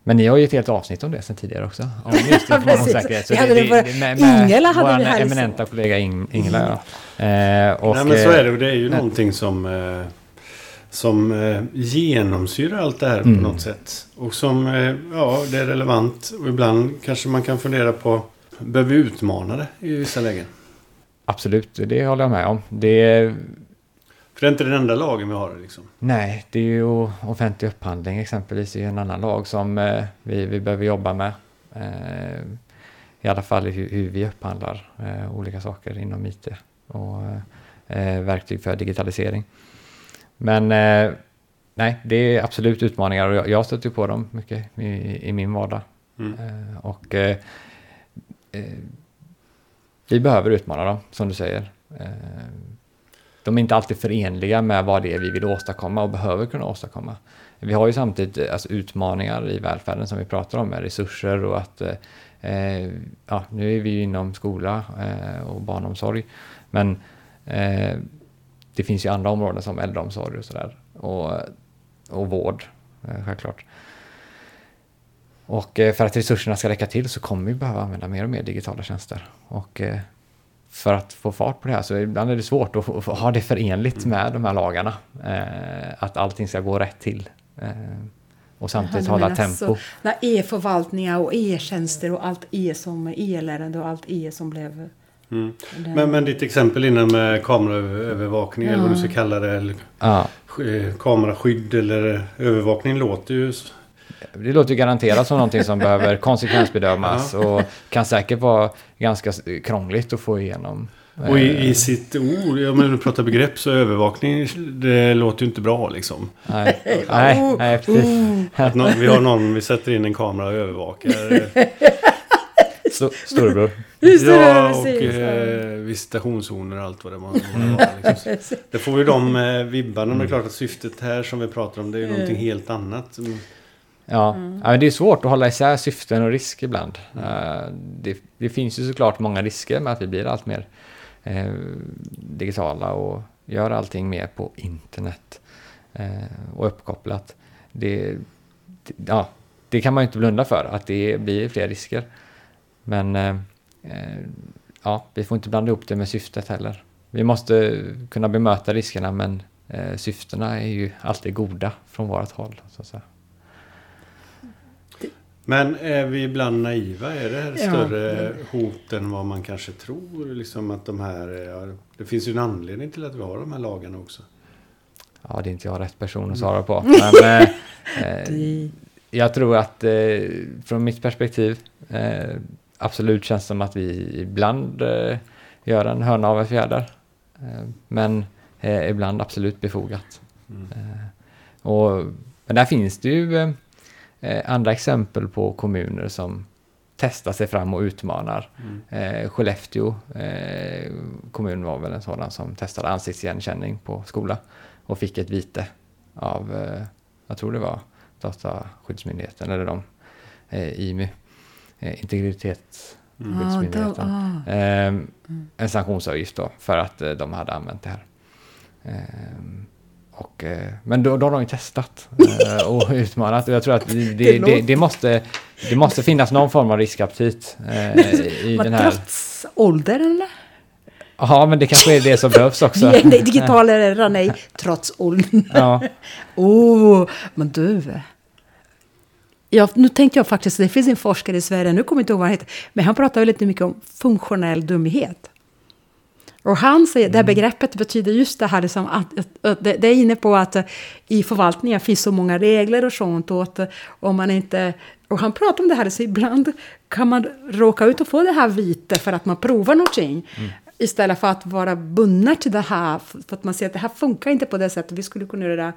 [SPEAKER 3] Men ni har ju ett helt avsnitt om det sen tidigare också. Om just informationssäkerhet. Så det, det, det, med, med Ingela hade vi här eminenta kollega Ingela. Ja.
[SPEAKER 4] Eh, och, Nej men så är det. Det är ju nej. någonting som, eh, som eh, genomsyrar allt det här mm. på något sätt. Och som, eh, ja, det är relevant. Och ibland kanske man kan fundera på, behöver vi utmana det i vissa lägen?
[SPEAKER 3] Absolut, det håller jag med om. Det
[SPEAKER 4] för det är inte den enda lagen vi har liksom.
[SPEAKER 3] Nej, det är ju offentlig upphandling exempelvis är en annan lag som eh, vi, vi behöver jobba med. Eh, I alla fall hur, hur vi upphandlar eh, olika saker inom IT och eh, verktyg för digitalisering. Men eh, nej, det är absolut utmaningar och jag, jag stöter på dem mycket i, i min vardag. Mm. Eh, och vi behöver utmana dem, som du säger de är inte alltid förenliga med vad det är vi vill åstadkomma och behöver kunna åstadkomma. Vi har ju samtidigt eh, alltså, utmaningar i välfärden som vi pratar om med resurser och att eh, eh, ja, nu är vi ju inom skola eh, och barnomsorg men eh, det finns ju andra områden som äldreomsorg och sådär och, och vård eh, självklart. Och eh, för att resurserna ska räcka till så kommer vi behöva använda mer och mer digitala tjänster. Och eh, för att få fart på det här. Så ibland är det svårt att ha det förenligt mm. med de här lagarna. Eh, att allting ska gå rätt till. Eh, och samtidigt hålla tempo. Alltså,
[SPEAKER 2] när e-förvaltningar och e-tjänster och allt e som e-lärande och allt e som blev...
[SPEAKER 4] Mm. Men, men ditt exempel innan med kameraövervakning ja. eller vad du ska kalla det. Eller ja. Kameraskydd eller övervakning låter ju
[SPEAKER 3] det låter ju garanterat som någonting som behöver konsekvensbedömas och kan säkert vara ganska krångligt att få igenom.
[SPEAKER 4] Och i, i sitt ord, om man pratar begrepp så övervakning, det låter ju inte bra liksom.
[SPEAKER 3] Nej, nej, nej precis.
[SPEAKER 4] Att någon, vi har någon, vi sätter in en kamera och övervakar.
[SPEAKER 3] storebror.
[SPEAKER 4] Ja, och eh, visitationszoner och allt vad det må vara. Liksom. Det får ju de eh, vibbarna. Men det är klart att syftet här som vi pratar om det är ju någonting helt annat.
[SPEAKER 3] Ja. Mm. ja, det är svårt att hålla isär syften och risk ibland. Uh, det, det, finns ju såklart många risker med att vi blir allt mer uh, digitala och gör allting mer på internet uh, och uppkopplat. Det, det, ja, det kan man ju inte blunda för, att det blir fler risker. Men ja, vi får inte blanda ihop det med syftet heller. Vi måste kunna bemöta riskerna men syftena är ju alltid goda från vårt håll. Så att säga.
[SPEAKER 4] Men är vi ibland naiva? Är det här ja. större hot än vad man kanske tror? Liksom att de här, ja, det finns ju en anledning till att vi har de här lagarna också.
[SPEAKER 3] Ja, det är inte jag rätt person att svara på. Men, eh, eh, jag tror att eh, från mitt perspektiv eh, absolut känns det som att vi ibland eh, gör en hörna av en fjäder. Eh, men ibland absolut befogat. Mm. och, men där finns det ju eh, andra exempel på kommuner som testar sig fram och utmanar. Mm. Eh, Skellefteå eh, kommun var väl en sådan som testade ansiktsigenkänning på skola och fick ett vite av, eh, jag tror det var Dataskyddsmyndigheten eller de, eh, IMY, eh, Integritetsskyddsmyndigheten. Ah, ah. mm. En sanktionsavgift då för att eh, de hade använt det här. Och, eh, men då, då har de ju testat eh, och utmanat. Och jag tror att det, det, det, det, måste, det måste finnas någon form av riskaptit eh, i den här...
[SPEAKER 2] Trots ålder eller?
[SPEAKER 3] Ja, men det kanske är det som behövs också.
[SPEAKER 2] nej, digital eller nej, trots ålder. Ja. oh, men du. Ja, nu tänkte jag faktiskt, det finns en forskare i Sverige, nu kommer jag inte ihåg vad han heter, men han pratar väldigt mycket om funktionell dumhet. Och han säger, det här begreppet betyder just det här, liksom att, att, att det, det är inne på att eh, i förvaltningen finns så många regler och sånt. Och, att, eh, om man inte, och han pratar om det här, så ibland kan man råka ut och få det här vite för att man provar någonting. Istället för att vara bundna till det här, för att man ser att det här funkar inte på det sättet. Vi skulle kunna göra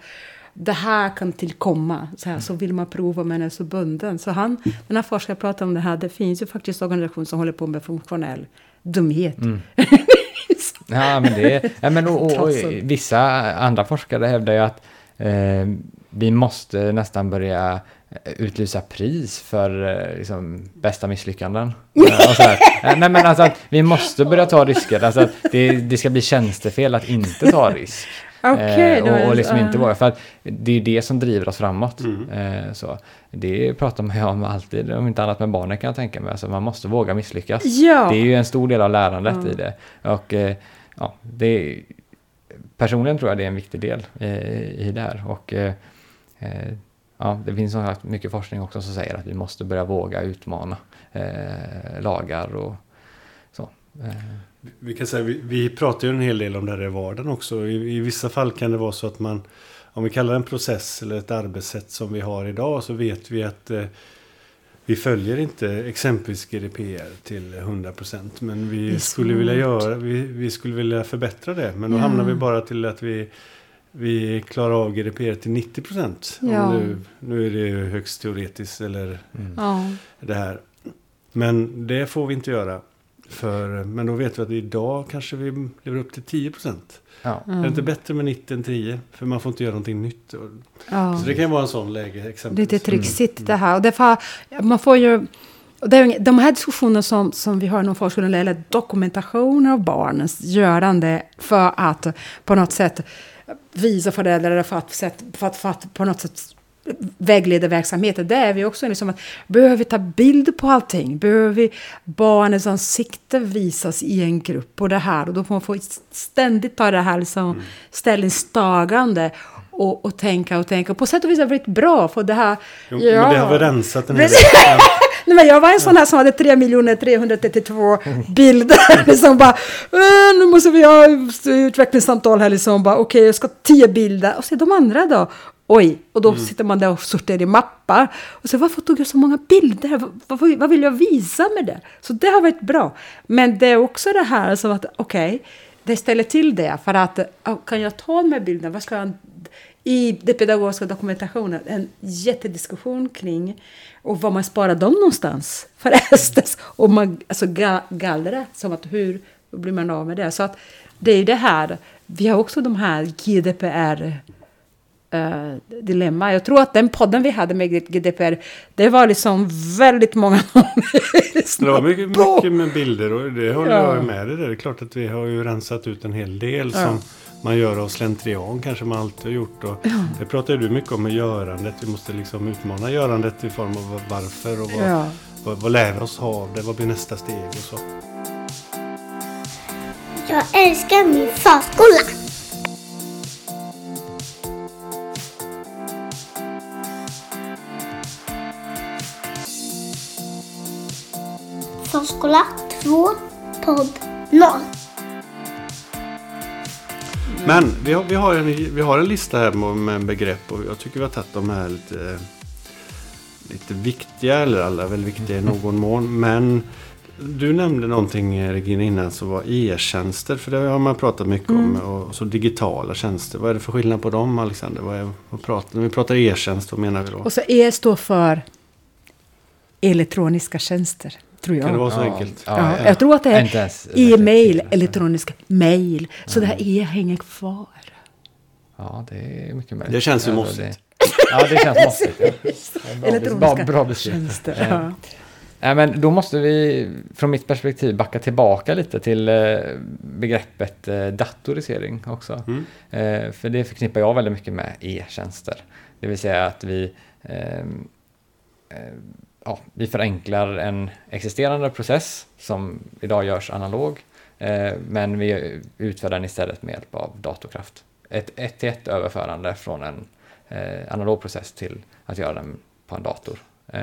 [SPEAKER 2] det här kan tillkomma, så, här, så vill man prova men är så bunden. Så han, den här forskaren pratar om det här, det finns ju faktiskt organisationer som håller på med funktionell dumhet.
[SPEAKER 3] Ja, men det ja, men och, och, och vissa andra forskare hävdar ju att eh, vi måste nästan börja eh, utlysa pris för eh, liksom, bästa misslyckanden. Eh, Nej, men alltså att vi måste börja ta risker. Alltså att det, det ska bli tjänstefel att inte ta risk.
[SPEAKER 2] Okej,
[SPEAKER 3] Eh, och, och liksom inte
[SPEAKER 2] ah.
[SPEAKER 3] våga. För att det är det som driver oss framåt. Eh, så. Det pratar man ju om alltid, om inte annat med barnen kan jag tänka mig. Alltså man måste våga misslyckas.
[SPEAKER 2] Ja.
[SPEAKER 3] Det är ju en stor del av lärandet i det. Och eh, ja, det personligen tror jag det är en viktig del eh, i det här. Och eh, eh, ja, det finns sagt mycket forskning också som säger att vi måste börja våga utmana eh, lagar och så.
[SPEAKER 4] Vi kan säga, vi, vi pratar ju en hel del om det här i vardagen också. I, I vissa fall kan det vara så att man, om vi kallar det en process eller ett arbetssätt som vi har idag, så vet vi att eh, vi följer inte exempelvis GDPR till 100% men vi skulle vilja göra, vi, vi skulle vilja förbättra det. Men då
[SPEAKER 2] Ja.
[SPEAKER 4] hamnar vi bara till att vi, vi klarar av GDPR till 90%.
[SPEAKER 2] Ja.
[SPEAKER 4] Nu, nu är det ju högst teoretiskt eller
[SPEAKER 2] Ja.
[SPEAKER 4] det här. Men det får vi inte göra. För, men då vet vi att idag kanske vi lever upp till 10 procent.
[SPEAKER 3] ja.
[SPEAKER 4] Är det inte bättre med 90 än 10? För man får inte göra någonting nytt.
[SPEAKER 2] Ja.
[SPEAKER 4] Så det kan ju vara en sån läge exempelvis.
[SPEAKER 2] Lite trixigt det här. Och därför, man får ju, de här diskussionerna som, som vi har inom förskolan, eller dokumentation av barnens görande för att på något sätt visa föräldrar, för att, för att, för att på något sätt vägleda verksamheten. Det är vi också liksom att behöver vi ta bild på allting? Behöver vi barnens ansikte visas i en grupp? Och det här, och då får man få ständigt ta det här liksom ställningstagande och, och tänka och tänka. På sätt och vis har det varit bra, för det här...
[SPEAKER 4] Jo, Men det har väl rensat en hel del.
[SPEAKER 2] Precis.
[SPEAKER 4] Ja.
[SPEAKER 2] Nej, men jag var en sån här som hade 3 332 bilder. liksom bara, "Eh, nu måste vi ha utvecklingssamtal här. Liksom bara, okej, jag ska ha 10 bilder. Och så de andra då? Oj, och då sitter man där och sorterar i mappar. Och så varför tog jag så många bilder? Vad, vad, vad vill jag visa med det? Så det har varit bra. Men det är också det här som att, okej, det ställer till det. För att, kan jag ta de här bilderna? Vad ska jag i den pedagogiska dokumentationen en jättediskussion kring och var man sparar dem någonstans förresten. Och man alltså ga- gallra, som att hur blir man av med det? Så att det är det här, vi har också de här GDPR eh, dilemma. Jag tror att den podden vi hade med GDPR, det var liksom väldigt många
[SPEAKER 4] Det var mycket, mycket med bilder och det håller
[SPEAKER 2] Ja.
[SPEAKER 4] jag med dig. Det är klart att vi har ju rensat ut en hel del som man gör av slentrian kanske man alltid har gjort. Och Det pratar du mycket om med görandet. Vi måste liksom utmana görandet i form av varför och vad,
[SPEAKER 2] Ja.
[SPEAKER 4] vad, vad lär vi oss av det? Vad blir nästa steg och så.
[SPEAKER 1] Jag älskar min förskola. Förskola 2, podd 0.
[SPEAKER 4] Men vi har, vi, har en, vi har en lista här med, begrepp och jag tycker vi har tagit de här lite, lite viktiga, eller alla är väl viktiga i någon mån. Men du nämnde någonting Regina innan som var e-tjänster, för det har man pratat mycket om. Och så digitala tjänster. Vad är det för skillnad på dem Alexander? Vad är, vad pratar, när vi pratar e-tjänst, vad menar vi då?
[SPEAKER 2] Och så E står för elektroniska tjänster, tror jag.
[SPEAKER 4] Kan det vara så
[SPEAKER 3] Ja,
[SPEAKER 4] enkelt?
[SPEAKER 2] Ja, jag tror att det är
[SPEAKER 3] ens-
[SPEAKER 2] e-mail, elektronisk mail. Så det här e hänger kvar.
[SPEAKER 3] Ja, det är mycket möjligt.
[SPEAKER 4] Det känns ju
[SPEAKER 3] Ja,
[SPEAKER 4] mossigt.
[SPEAKER 3] det- Ja, det känns mossigt. Ja. Bra,
[SPEAKER 2] Elektroniska
[SPEAKER 3] bra, bra
[SPEAKER 2] tjänster.
[SPEAKER 3] Eh,
[SPEAKER 2] Ja.
[SPEAKER 3] Nej, men då måste vi från mitt perspektiv backa tillbaka lite till eh, begreppet eh, datorisering också.
[SPEAKER 4] Mm.
[SPEAKER 3] För det förknippar jag väldigt mycket med e-tjänster. Det vill säga att vi, ehm, eh, ja, vi förenklar en existerande process som idag görs analog. Eh, men vi utför den istället med hjälp av datorkraft. Ett ett till ett överförande från en eh, analog process till att göra den på en dator. Eh,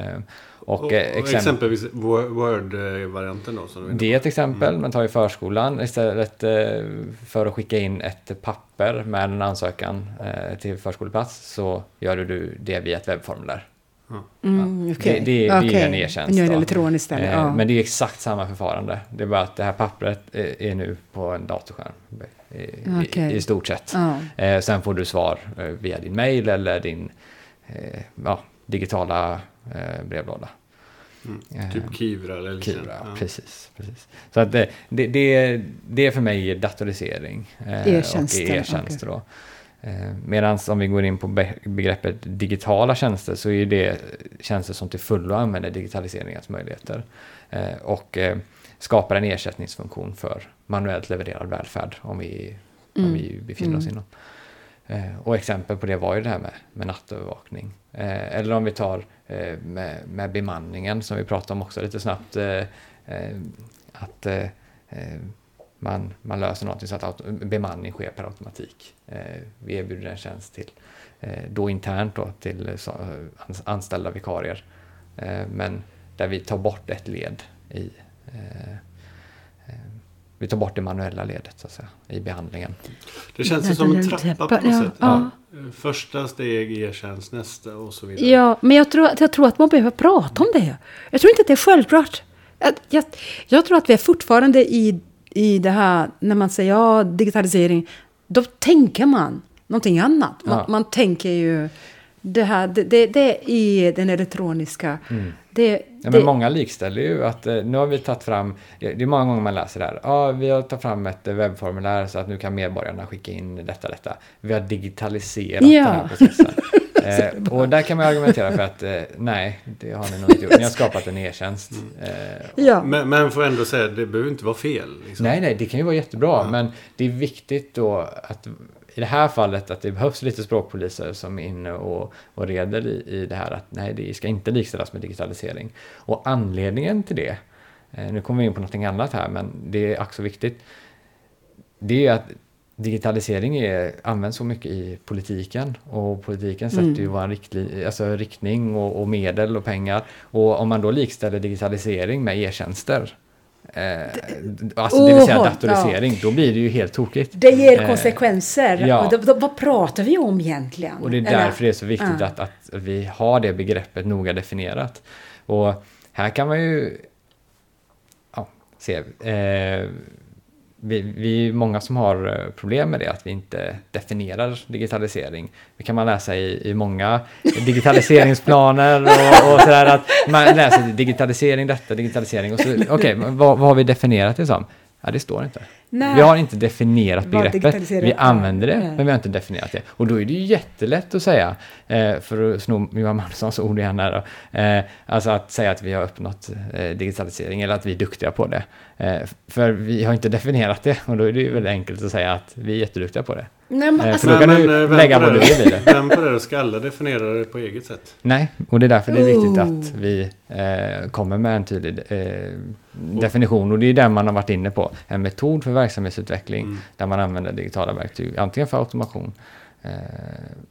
[SPEAKER 3] och,
[SPEAKER 4] Och,
[SPEAKER 3] eh,
[SPEAKER 4] och
[SPEAKER 3] exempel,
[SPEAKER 4] exempelvis Wo- Word-varianten då. Som
[SPEAKER 3] det är ett exempel
[SPEAKER 4] Mm.
[SPEAKER 3] man tar i förskolan istället eh, för att skicka in ett papper med en ansökan eh, till förskoleplats så gör du det via ett webbformulär.
[SPEAKER 2] Mm, okej.
[SPEAKER 3] Det, det, det är
[SPEAKER 2] Okej.
[SPEAKER 3] en e-tjänst.
[SPEAKER 2] Nu är det elektroniskt istället.
[SPEAKER 3] Eh,
[SPEAKER 2] ja.
[SPEAKER 3] Men det är exakt samma förfarande. Det är bara att det här pappret är, är nu på en datorskärm. I, i,
[SPEAKER 2] Okej.
[SPEAKER 3] i stort sett.
[SPEAKER 2] ja.
[SPEAKER 3] Eh, sen får du svar eh, via din mail eller din eh, ja, digitala eh, brevlåda.
[SPEAKER 4] Mm.
[SPEAKER 3] Eh,
[SPEAKER 4] Typ Kivra eller liknande.
[SPEAKER 3] Kivra,
[SPEAKER 4] Ja.
[SPEAKER 3] precis, precis. Så att det, det, det, det är för mig datorisering. eh,
[SPEAKER 2] E-tjänster,
[SPEAKER 3] Och e-tjänster då. Eh, Medan om vi går in på be- begreppet digitala tjänster så är det tjänster som till fullo använder digitaliseringens möjligheter. Eh, Och eh, skapar en ersättningsfunktion för manuellt levererad välfärd om vi, om
[SPEAKER 2] Mm.
[SPEAKER 3] vi befinner oss
[SPEAKER 2] Mm.
[SPEAKER 3] inom. Och exempel på det var ju det här med, med nattövervakning. Eller om vi tar med, med bemanningen som vi pratade om också lite snabbt. Att man, man löser någonting så att auto, bemanning sker per automatik. Eh, Vi erbjuder en tjänst till, eh, då internt då, till så, ans- anställda vikarier. Eh, Men där vi tar bort ett led i eh, eh, vi tar bort det manuella ledet så att säga, i behandlingen.
[SPEAKER 4] Det känns ju som en trappa på något
[SPEAKER 2] Ja,
[SPEAKER 4] sätt.
[SPEAKER 2] ja.
[SPEAKER 4] Första steg e-tjänst, nästa och så vidare.
[SPEAKER 2] Ja, men jag tror, jag tror att man behöver prata om det. Jag tror inte att det är självklart. Jag, jag, jag tror att vi är fortfarande i, i det här, när man säger ja, digitalisering, då tänker man någonting annat. Man,
[SPEAKER 3] Ja.
[SPEAKER 2] man tänker ju det här, det, det, det är den elektroniska. Det,
[SPEAKER 3] Ja,
[SPEAKER 2] det,
[SPEAKER 3] men många likställer ju att eh, nu har vi tagit fram, det är många gånger man läser det här, ja vi har tagit fram ett eh, webbformulär så att nu kan medborgarna skicka in detta, detta. Vi har digitaliserat
[SPEAKER 2] Ja.
[SPEAKER 3] den här processen. eh, och där kan man argumentera för att eh, nej, det har ni nog inte gjort. Ni har skapat en e-tjänst. Eh,
[SPEAKER 2] ja.
[SPEAKER 4] Men, men får ändå säga, det behöver inte vara fel. Liksom.
[SPEAKER 3] Nej, nej, det kan ju vara jättebra, men det är viktigt då att i det här fallet att det behövs lite språkpoliser som är inne och, och reder i, i det här att nej, det ska inte likställas med digitalisering. Och anledningen till det, eh, nu kommer vi in på någonting annat här, men det är också viktigt, det är att digitalisering är, används så mycket i politiken och politiken sätter ju vår riktli, alltså riktning och, och medel och pengar. Och om man då likställer digitalisering med e-tjänster, eh, alltså det vill säga datorisering, då blir det ju helt tokigt.
[SPEAKER 2] Det ger
[SPEAKER 3] Eh,
[SPEAKER 2] konsekvenser.
[SPEAKER 3] ja.
[SPEAKER 2] Och då, då, vad pratar vi om egentligen?
[SPEAKER 3] Och det är
[SPEAKER 2] Eller-
[SPEAKER 3] därför det är så viktigt
[SPEAKER 2] Ja.
[SPEAKER 3] att, att vi har det begreppet noga definierat. Och här kan man ju ja, se, eh, vi, vi är många som har eh, problem med det, att vi inte definierar digitalisering. Det kan man läsa i, i många digitaliseringsplaner och, och sådär, att man läser digitalisering detta, digitalisering och så, okej, men vad, vad har vi definierat det som? Ja, det står inte.
[SPEAKER 2] Nej.
[SPEAKER 3] Vi har inte definierat
[SPEAKER 2] Vad
[SPEAKER 3] begreppet. Vi använder det,
[SPEAKER 2] Nej.
[SPEAKER 3] men vi har inte definierat det. Och då är det ju jättelätt att säga, eh, för att sno Johan Magnussons ord igen här då, eh, alltså att säga att vi har uppnått eh, digitalisering eller att vi är duktiga på det. För vi har inte definierat det och då är det ju väldigt enkelt att säga att vi är jätteduktiga på det.
[SPEAKER 2] Nej, men
[SPEAKER 3] Eh,
[SPEAKER 2] alltså,
[SPEAKER 3] för då kan du
[SPEAKER 4] eh,
[SPEAKER 3] lägga vad du
[SPEAKER 4] det-
[SPEAKER 3] vill i det.
[SPEAKER 4] Vem på det ska alla definiera det på eget sätt?
[SPEAKER 3] Nej, och det är därför det är viktigt att vi eh, kommer med en tydlig eh, definition. Och det är den man har varit inne på. En metod för verksamhetsutveckling
[SPEAKER 4] Mm.
[SPEAKER 3] där man använder digitala verktyg, antingen för automation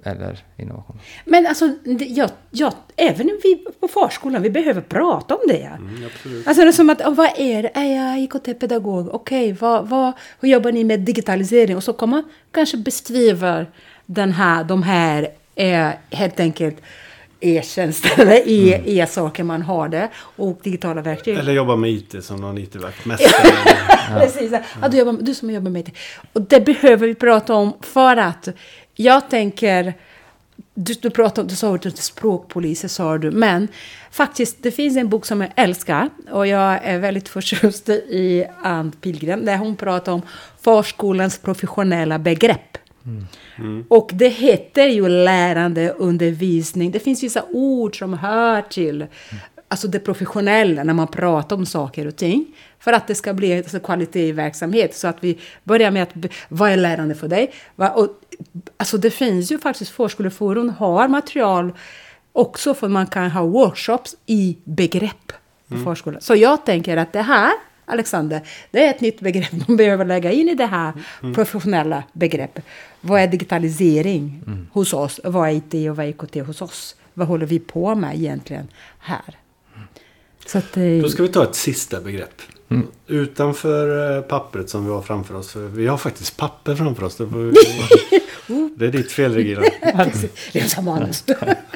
[SPEAKER 3] eller innovation.
[SPEAKER 2] men alltså, jag, jag, även vi på förskolan, vi behöver prata om det.
[SPEAKER 4] Mm, absolut.
[SPEAKER 2] Alltså det är som att, vad är det? Är jag IKT-pedagog? Okej, vad, vad, hur jobbar ni med digitalisering? Och så kommer man kanske beskriva den här, de här eh, helt enkelt e-tjänster eller e- e-saker man har det och digitala verktyg.
[SPEAKER 4] Eller jobba med IT som någon IT-vaktmästare.
[SPEAKER 2] Precis. Ja, du, jobbar, du som jobbar med det. Och det behöver vi prata om för att jag tänker... Du, du, pratade, du sa ordet språkpoliser, sa du. Men faktiskt, det finns en bok som jag älskar. Och jag är väldigt förtjust i Ann Pilgrim. Där hon pratar om förskolans professionella begrepp. Och det heter ju lärande, undervisning. Det finns vissa ord som hör till alltså det professionella när man pratar om saker och ting. För att det ska bli alltså, kvalitet i verksamhet. Så att vi börjar med att, vad är lärande för dig? Och, alltså det finns ju faktiskt, Förskoleforum har material också för man kan ha workshops i begrepp på förskolan. Så jag tänker att det här, Alexander, det är ett nytt begrepp man behöver lägga in i det här professionella begreppet. Vad är digitalisering hos oss? Vad är IT och vad är IKT hos oss? vad håller vi på med egentligen här? Så att, eh,
[SPEAKER 4] Då ska vi ta ett sista begrepp. Utanför eh, pappret som vi har framför oss. För vi har faktiskt papper framför oss. Det, får vi- det är ditt fel Regina.
[SPEAKER 2] som manus.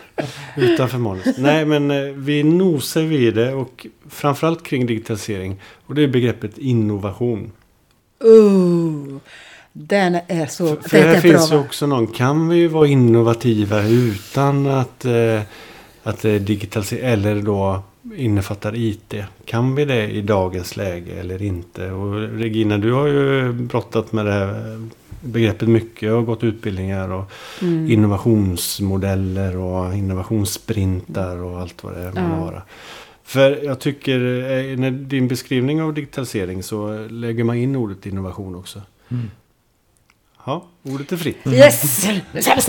[SPEAKER 4] Utanför manus. Nej men eh, vi nosar vid det och framförallt kring digitalisering. Och det är begreppet innovation.
[SPEAKER 2] Uh, den är så...
[SPEAKER 4] För, för här
[SPEAKER 2] är
[SPEAKER 4] finns ju också någon. Kan vi vara innovativa utan att, eh, att eh, digitalisera eller då innefattar IT? Kan vi det i dagens läge eller inte? Och Regina, du har ju brottat med det här begreppet mycket och gått utbildningar och
[SPEAKER 2] Mm.
[SPEAKER 4] innovationsmodeller och innovationssprintar och allt vad det är man
[SPEAKER 2] Ja.
[SPEAKER 4] För jag tycker, eh, när din beskrivning av digitalisering så lägger man in ordet innovation också. Ja, ordet är fritt.
[SPEAKER 2] Yes!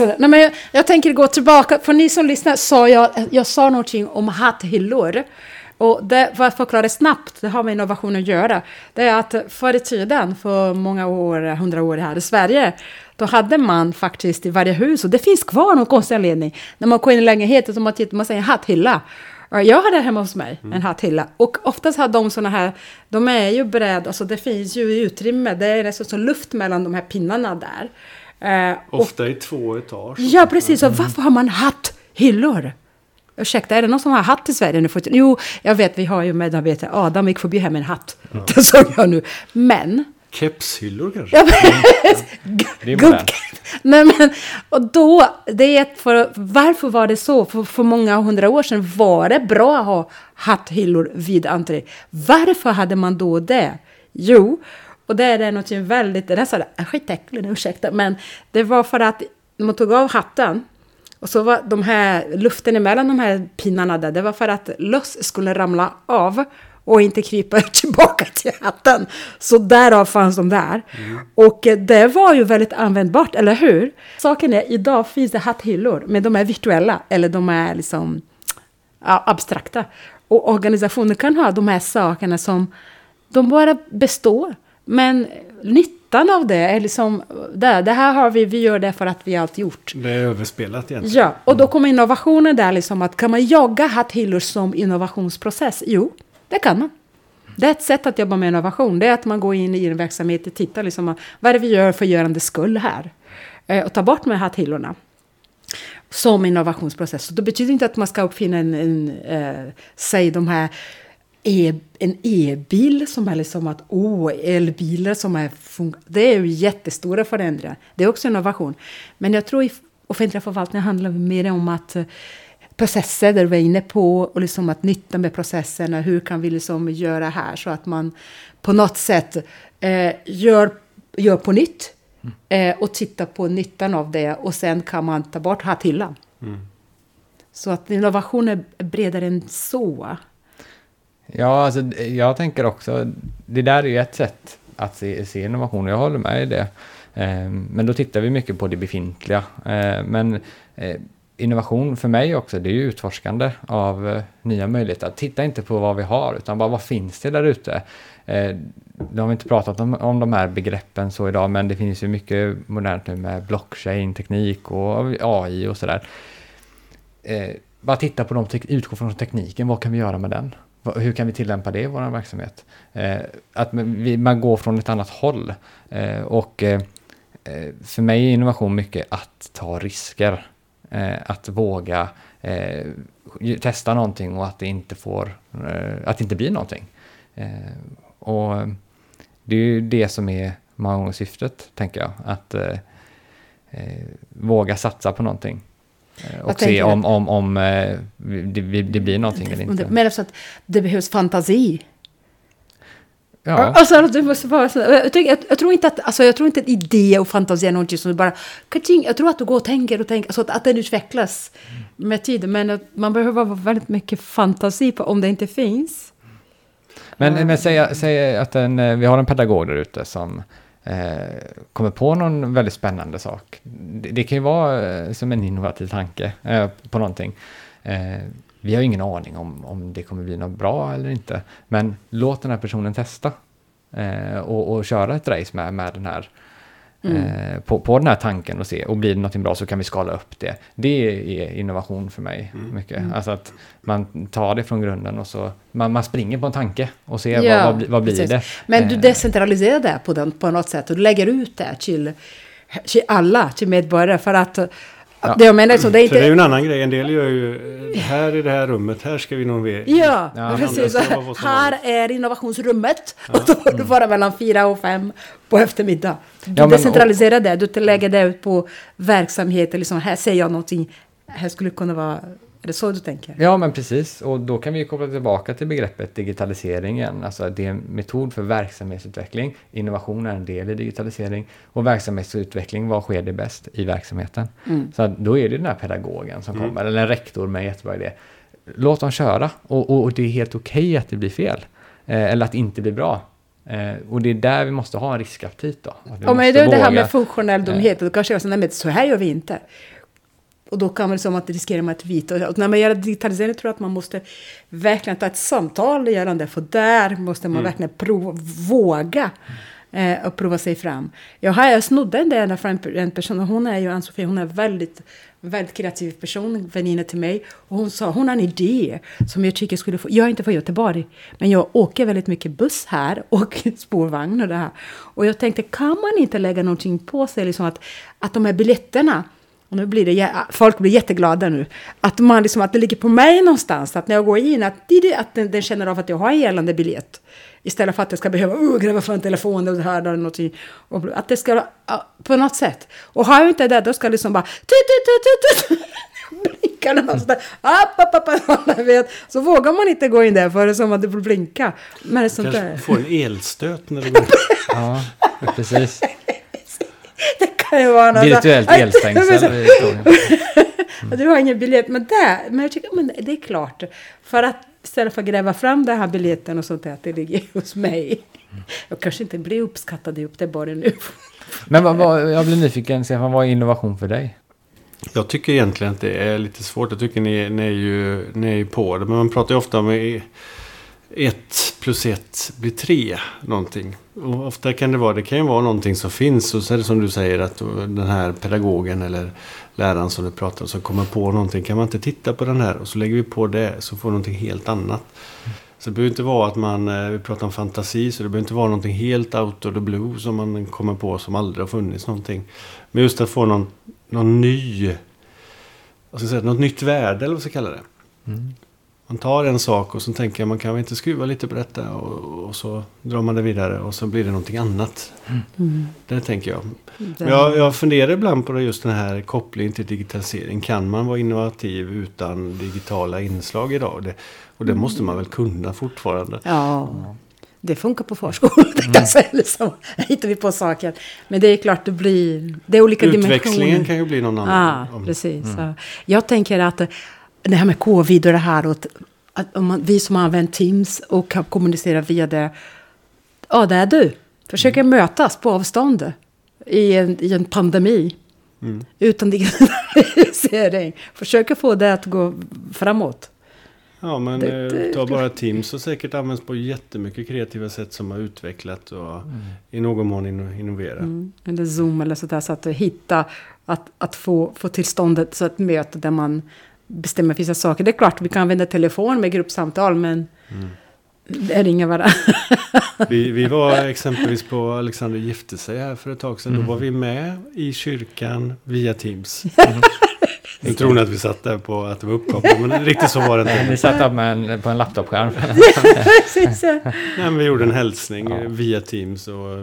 [SPEAKER 2] Nej, men jag, jag tänker gå tillbaka. För ni som lyssnar sa jag, jag sa någonting om hatthyllor. Och det, för att förklara snabbt, det har med innovation att göra. Det är att förr i tiden, för många år, hundra år här i Sverige, då hade man faktiskt i varje hus, och det finns kvar någon konstig anledning, när man går in i lägenheten och man tittar, man säger hatthylla. Och Jag hade hemma hos mig en hatthylla. Och oftast har de såna här, de är ju beredda, alltså det finns ju utrymme, det är nästan så luft mellan de här pinnarna där. Eh, och
[SPEAKER 4] Ofta i två etage.
[SPEAKER 2] Ja, precis. Och varför har man hatthyllor? Ursäkta, är det någon som har hatt i Sverige nu? Jo, jag vet, vi har ju medarbetare. Adam gick förbi här med en hatt. Det såg jag nu. Men...
[SPEAKER 4] Kepshyllor kanske?
[SPEAKER 2] Ja, men,
[SPEAKER 3] Det är
[SPEAKER 2] gubb-
[SPEAKER 3] modernt.
[SPEAKER 2] Nej, men, och då, det är ett för, varför var det så? För, för många hundra år sedan var det bra att ha hatthyllor vid entré. Varför hade man då det? Jo, och det är det något väldigt, det är så här, skitäckligt, ursäkta, men det var för att man tog av hatten och så var de här luften emellan de här pinnarna där, det var för att löss skulle ramla av och inte krypa tillbaka till hatten. Så därav fanns de där. Och eh, det var ju väldigt användbart, eller hur? Saken är, idag finns det hatthyllor, men de är virtuella, eller de är liksom ja, abstrakta. Och organisationer kan ha de här sakerna som de bara består. Men nyttan av det är liksom, det, det här har vi, vi gör det för att vi alltid gjort.
[SPEAKER 4] Det är överspelat egentligen.
[SPEAKER 2] Ja, och då kommer innovationen där liksom att kan man jogga hatthyllor som innovationsprocess? Jo, det kan man. Det är ett sätt att jobba med innovation. Det är att man går in i en verksamhet och tittar liksom, vad är det vi gör för görande skull här? Eh, och ta bort de här hatthyllorna som innovationsprocess. Så det betyder inte att man ska uppfinna en, en eh, säg de här e, en e-bil som är liksom att, oh, elbilar som är Det är ju jättestora förändringar. Det är också innovation. Men jag tror i offentliga förvaltningar handlar mer om att eh, processer där vi är inne på och liksom att nytta med processerna. Hur kan vi liksom göra här så att man på något sätt eh, gör, gör på nytt eh, och tittar på nyttan av det och sen kan man ta bort hatthyllan. Så att innovation är bredare än så.
[SPEAKER 3] Ja, alltså, jag tänker också, det där är ju ett sätt att se, se innovation, jag håller med i det. Eh, men då tittar vi mycket på det befintliga. Eh, men eh, innovation för mig också, det är ju utforskande av eh, nya möjligheter. Titta inte på vad vi har, utan bara vad finns det där ute? Eh, nu har vi inte pratat om, om de här begreppen så idag, men det finns ju mycket modernt nu med blockchain-teknik och AI och sådär. Eh, bara titta på de, utgå från tekniken, vad kan vi göra med den? Hur kan vi tillämpa det i vår verksamhet? Eh, att man, vi, man går från ett annat håll. Eh, och eh, eh för mig är innovation mycket att ta risker. Eh, att våga eh, testa någonting och att det inte får, eh, att det inte blir någonting. Och det är ju det som är många gånger syftet, tänker jag. Att våga satsa på någonting. Och se om, om, om det, det blir någonting eller
[SPEAKER 2] Men det-
[SPEAKER 3] inte.
[SPEAKER 2] Men så att det behövs fantasi.
[SPEAKER 3] Ja.
[SPEAKER 2] Alltså, det måste vara så. Jag, jag, jag tror inte att alltså, jag tror inte att idé och fantasi är någonting som du bara... Kaching, jag tror att du går och tänker och tänker, alltså att, att den utvecklas med tiden. Men att man behöver ha väldigt mycket fantasi på om det inte finns.
[SPEAKER 3] Men, men säg, säg att en, eh, vi har en pedagog där ute som eh, kommer på någon väldigt spännande sak. Det, det kan ju vara eh, som en innovativ tanke eh, på någonting. Vi har ju ingen aning om, om det kommer bli något bra eller inte. Men låt den här personen testa. Eh, och, och köra ett race med, med den här eh, på, på den här tanken och se, och blir det någonting bra så kan vi skala upp det. Det är innovation för mig mycket. Alltså att man tar det från grunden och så, man, man springer på en tanke och ser
[SPEAKER 2] Ja,
[SPEAKER 3] vad, vad, blir- vad blir
[SPEAKER 2] precis.
[SPEAKER 3] det.
[SPEAKER 2] Men du
[SPEAKER 3] Eh,
[SPEAKER 2] decentraliserar det på, den, på något sätt och du lägger ut det till, till alla, till medborgare. För att
[SPEAKER 3] Ja.
[SPEAKER 2] det jag menar är så, det är
[SPEAKER 4] För det är ju
[SPEAKER 2] inte...
[SPEAKER 4] en annan grej. En del gör ju, här i det här rummet, här ska vi innovera.
[SPEAKER 2] Ja,
[SPEAKER 3] Ja,
[SPEAKER 2] precis. Här är innovationsrummet. Och då får du vara mellan fyra och fem på eftermiddag. Du
[SPEAKER 3] Ja, men-
[SPEAKER 2] decentraliserar det. Du lägger det ut på verksamheter. Liksom, här säger jag någonting. Här skulle kunna vara... Är det så du tänker?
[SPEAKER 3] Ja, men precis. Och då kan vi koppla tillbaka till begreppet digitalisering igen. Alltså det är en metod för verksamhetsutveckling. Innovation är en del i digitalisering. Och verksamhetsutveckling, vad sker det bäst i verksamheten? Så att då är det den här pedagogen som kommer, eller en rektor med en jättebra idé. Låt dem köra. Och, och, och det är helt okej att det blir fel. Eh, eller att det inte blir bra. Eh, och det är där vi måste ha en riskaptit då. Måste
[SPEAKER 2] det är det här med funktionell dumhet. Då kanske jag säger, nej men så här gör vi inte. Och då kan man som att riskera att vita. Och när man gör digitalisering tror jag att man måste verkligen ta ett samtal gällande. För där måste man verkligen prova, våga eh, och prova sig fram. Jag, har, jag snodde en del från en, en person. Och hon är ju Ann-Sofie, hon är väldigt, väldigt kreativ person, väninna till mig. Och hon sa, hon har en idé som jag tycker skulle få, jag är inte från Göteborg, men jag åker väldigt mycket buss här och spårvagn och det här. Och jag tänkte, kan man inte lägga någonting på sig, liksom att, att de här biljetterna, och nu blir det, folk blir jätteglada nu. Att, man liksom, att det ligger på mig någonstans. Att när jag går in, att, att den, den känner av att jag har en gällande biljett. Istället för att jag ska behöva uh, gräva fram telefonen och höra någonting. Och att det ska, ja, på något sätt. Och har jag inte det, då ska jag liksom bara... Tut, tut, tut, tut, tut. Blinkar den och sådär. App, app, app, jag vet. Så vågar man inte gå in där för det är som att det blir blinka. Men det är sånt
[SPEAKER 4] Kanske
[SPEAKER 2] där.
[SPEAKER 4] får en elstöt när det går.
[SPEAKER 3] Ja, precis.
[SPEAKER 2] Det kan ju vara något.
[SPEAKER 3] Virtuellt
[SPEAKER 2] Aj,
[SPEAKER 3] elstängsel.
[SPEAKER 2] Och Du har ingen biljett, men, där, men jag tycker men det är klart. För att istället för att gräva fram den här biljetten och sånt där, att det ligger hos mig. Jag kanske inte blir uppskattad i Göteborg nu.
[SPEAKER 3] Men vad, vad, jag blir nyfiken, Stefan, vad är innovation för dig?
[SPEAKER 4] Jag tycker egentligen att det är lite svårt. Jag tycker ni, ni, är, ju, ni är ju på det. Men man pratar ju ofta om ett plus ett blir tre någonting. Och ofta kan det vara, det kan ju vara någonting som finns. Och så är det som du säger att den här pedagogen eller läraren som du pratar om som kommer på någonting. Kan man inte titta på den här och så lägger vi på det så får någonting helt annat. Så det behöver inte vara att man, eh, vi pratar om fantasi, så det behöver inte vara någonting helt out of the blue som man kommer på som aldrig har funnits någonting. Men just att få någon, någon ny, vad ska jag säga, något nytt värde eller vad ska jag kalla det. Mm. Man tar en sak och så tänker jag man kan väl inte skruva lite på detta och, och så drar man det vidare och så blir det någonting annat. Det tänker jag. Men jag. Jag funderar ibland på det, just den här kopplingen till digitalisering. Kan man vara innovativ utan digitala inslag idag? Det, och det måste man väl kunna fortfarande.
[SPEAKER 2] Ja, det funkar på förskolan. säga, liksom. Hittar vi på saker. Men det är klart, det blir... Det är olika
[SPEAKER 4] Utväxlingen
[SPEAKER 2] dimensioner.
[SPEAKER 4] kan ju bli någon annan.
[SPEAKER 2] Ja, precis. Ja. Jag tänker att det här med covid och det här och att, att om man, vi som har använt Teams och kan kommunicera via det. Ja, det är du. Försöker mötas på avstånd i en, i en pandemi.
[SPEAKER 4] Mm.
[SPEAKER 2] Utan digitalisering. Försöker få det att gå framåt.
[SPEAKER 4] Ja, men
[SPEAKER 2] Det-
[SPEAKER 4] eh,
[SPEAKER 2] det-
[SPEAKER 4] ta bara Teams och säkert används på jättemycket kreativa sätt som har utvecklat och i någon mån inno- innoverat.
[SPEAKER 2] Mm. Eller Zoom eller sådär. Så att hitta, att, att få, få till stånd ett, så ett möte där man bestämmer vissa saker. Det är klart, vi kan använda telefon med gruppsamtal, men det ringer varandra.
[SPEAKER 4] Vi, vi var exempelvis på Alexander gifte sig här för ett tag sedan. Då var vi med i kyrkan via Teams. Nu tror ni att vi satt där på att det var uppkopplat, men riktigt så var det inte.
[SPEAKER 3] satt upp med en, på en laptopskärm.
[SPEAKER 4] Nej, men vi gjorde en hälsning
[SPEAKER 3] Ja.
[SPEAKER 4] via Teams och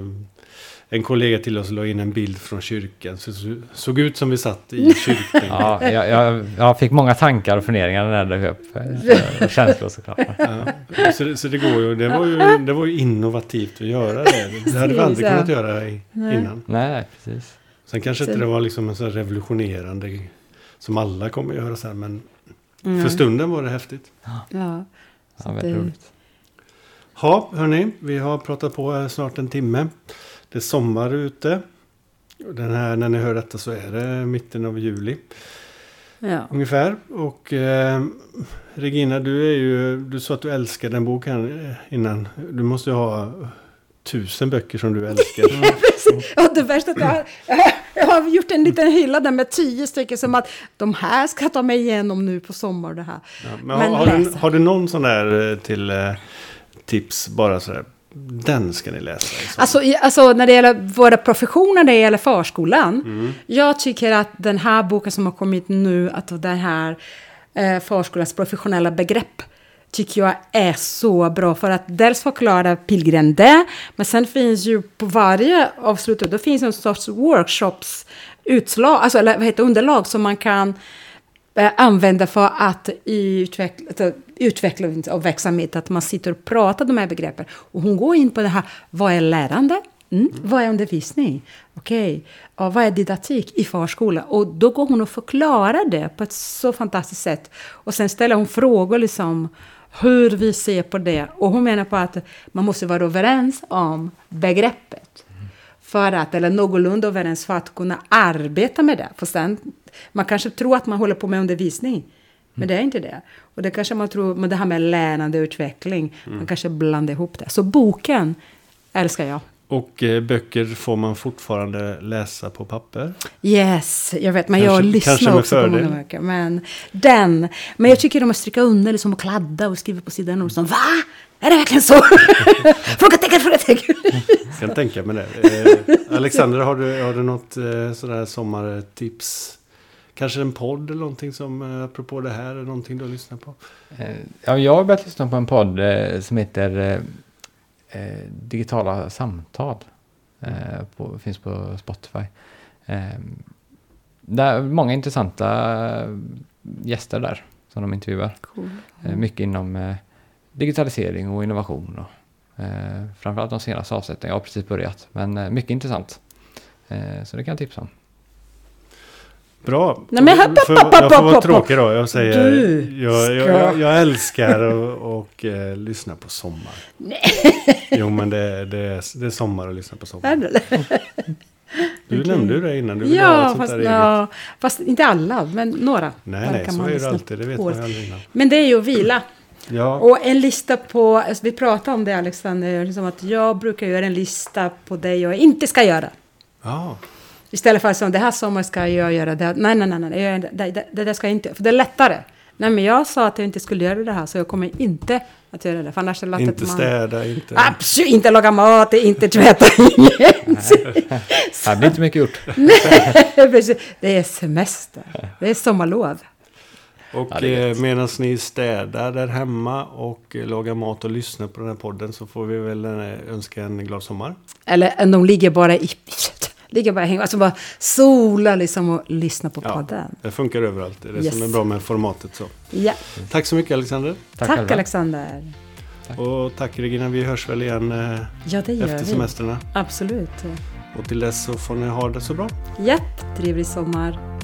[SPEAKER 4] en kollega till oss la in en bild från kyrkan. Så såg ut som vi satt i kyrkan.
[SPEAKER 3] Ja, jag, jag, jag fick många tankar och funderingar när det dök upp. eh, och Känslor såklart.
[SPEAKER 4] Ja, så, det, så det går ju. Det var ju, det var ju innovativt att göra det. Det hade vi aldrig kunnat göra i,
[SPEAKER 2] Nej.
[SPEAKER 4] innan.
[SPEAKER 3] Nej, precis.
[SPEAKER 4] Sen kanske inte det var liksom en här revolutionerande som alla kommer göra sen. Men för stunden var det häftigt.
[SPEAKER 2] Ja.
[SPEAKER 3] Ja,
[SPEAKER 2] Så
[SPEAKER 3] väldigt
[SPEAKER 2] det-
[SPEAKER 3] roligt.
[SPEAKER 4] Ja, hörni. Vi har pratat på snart en timme. Det är sommar ute. Den här, när ni hör detta så är det mitten av juli
[SPEAKER 2] Ja.
[SPEAKER 4] ungefär. Och eh, Regina, du är ju, du sa att du älskar den boken innan. Du måste ju ha tusen böcker som du älskar.
[SPEAKER 2] Och det värsta är att jag, har- jag har gjort en liten hylla där med tio stycken som att de här ska jag ta mig igenom nu på sommar. Det här.
[SPEAKER 4] Ja, men
[SPEAKER 2] Men
[SPEAKER 4] har, har, du, har du någon sån där eh, till eh, tips bara sådär? Den ska ni läsa. sommar.
[SPEAKER 2] Alltså, alltså när det gäller våra professioner, när det gäller förskolan. Jag tycker att den här boken som har kommit nu, att den här eh, förskolans professionella begrepp, tycker jag är så bra. För att dels förklara Pilgrim det, men sen finns ju på varje avslut, då finns en sorts workshops utslag, alltså eller vad heter underlag som man kan eh, använda för att i utveckla, utveckling av verksamhet, att man sitter och pratar de här begreppen. Och hon går in på det här, vad är lärande? Mm. Vad är undervisning? Okej, och vad är didaktik i förskola? Och då går hon och förklarar det på ett så fantastiskt sätt. Och sen ställer hon frågor liksom hur vi ser på det. Och hon menar på att man måste vara överens om begreppet för att, eller någorlunda överens för att kunna arbeta med det. För sen, man kanske tror att man håller på med undervisning, men det är inte det. Och det kanske man tror, med det här med lärande och utveckling, man kanske blandar ihop det. Så boken älskar jag.
[SPEAKER 4] Och eh, böcker får man fortfarande läsa på papper.
[SPEAKER 2] Yes, jag vet, men
[SPEAKER 4] Kanske-
[SPEAKER 2] jag lyssnar också på många böcker. Men den, men jag tycker de måste stryka under liksom och kladda och skriva på sidan och så, va? Är det verkligen så? frågetecken, frågetecken.
[SPEAKER 4] Jag kan tänka mig det. Eh, Alexander, har du, har du något eh, sådär sommartips? Kanske en podd eller någonting som, eh, apropå det här, är någonting du har lyssnat på?
[SPEAKER 3] Eh, Ja, jag har börjat lyssna på en podd eh, som heter Digitala samtal. På, finns på Spotify. Där är många intressanta gäster där som de intervjuar.
[SPEAKER 2] Cool.
[SPEAKER 3] Mycket inom digitalisering och innovation. Och, eh, framförallt de senaste avsnitten. Jag har precis börjat, men mycket intressant. Så det kan jag tipsa om.
[SPEAKER 4] Bra.
[SPEAKER 2] Nej, men hopp, hopp,
[SPEAKER 4] jag får vara tråkig då. Jag säger,
[SPEAKER 2] Du
[SPEAKER 4] jag, jag, jag, älskar att och, eh, lyssna på sommar. Jo, men det, det, är, det är sommar att lyssna på sommar. Du nämnde ju det innan. Du ville
[SPEAKER 2] Ja, fast, ja, fast inte alla, men några.
[SPEAKER 4] Nej, nej, så är det alltid. Det vet man ju aldrig innan.
[SPEAKER 2] Men det är ju att vila.
[SPEAKER 4] Ja,
[SPEAKER 2] Och en lista på, alltså vi pratade om det Alexander, liksom att jag brukar göra en lista på det jag inte ska göra.
[SPEAKER 4] ja.
[SPEAKER 2] Istället för att säga det här sommar ska jag göra det. Nej, nej, nej, nej det, det, det ska jag inte. För det är lättare. Nej, men jag sa att jag inte skulle göra det här så jag kommer inte att göra det. För annars är det
[SPEAKER 4] inte
[SPEAKER 2] man...
[SPEAKER 4] städa, inte...
[SPEAKER 2] Absolut inte laga mat, inte tvätta, ingenting.
[SPEAKER 3] Det blir inte mycket gjort.
[SPEAKER 2] Precis. Det är semester. Det är sommarlov.
[SPEAKER 4] Och
[SPEAKER 3] Ja,
[SPEAKER 4] eh, medan ni städar där hemma och eh, lagar mat och lyssnar på den här podden så får vi väl eh, önska en glad sommar.
[SPEAKER 2] Eller de ligger bara i... Ligger bara hänger, alltså bara sola liksom och lyssna på
[SPEAKER 4] Ja.
[SPEAKER 2] podden.
[SPEAKER 4] Det funkar överallt. Det är det
[SPEAKER 2] Yes.
[SPEAKER 4] som är bra med formatet. Så.
[SPEAKER 2] Ja.
[SPEAKER 4] Tack så mycket Alexander.
[SPEAKER 2] Tack,
[SPEAKER 3] själva.
[SPEAKER 2] Alexander.
[SPEAKER 4] Och tack Regina. Vi hörs väl igen eh,
[SPEAKER 2] Ja, det gör
[SPEAKER 4] efter
[SPEAKER 2] vi.
[SPEAKER 4] semestrarna.
[SPEAKER 2] Absolut.
[SPEAKER 4] Och till dess så får ni ha det så bra.
[SPEAKER 2] Japp, trevlig sommar.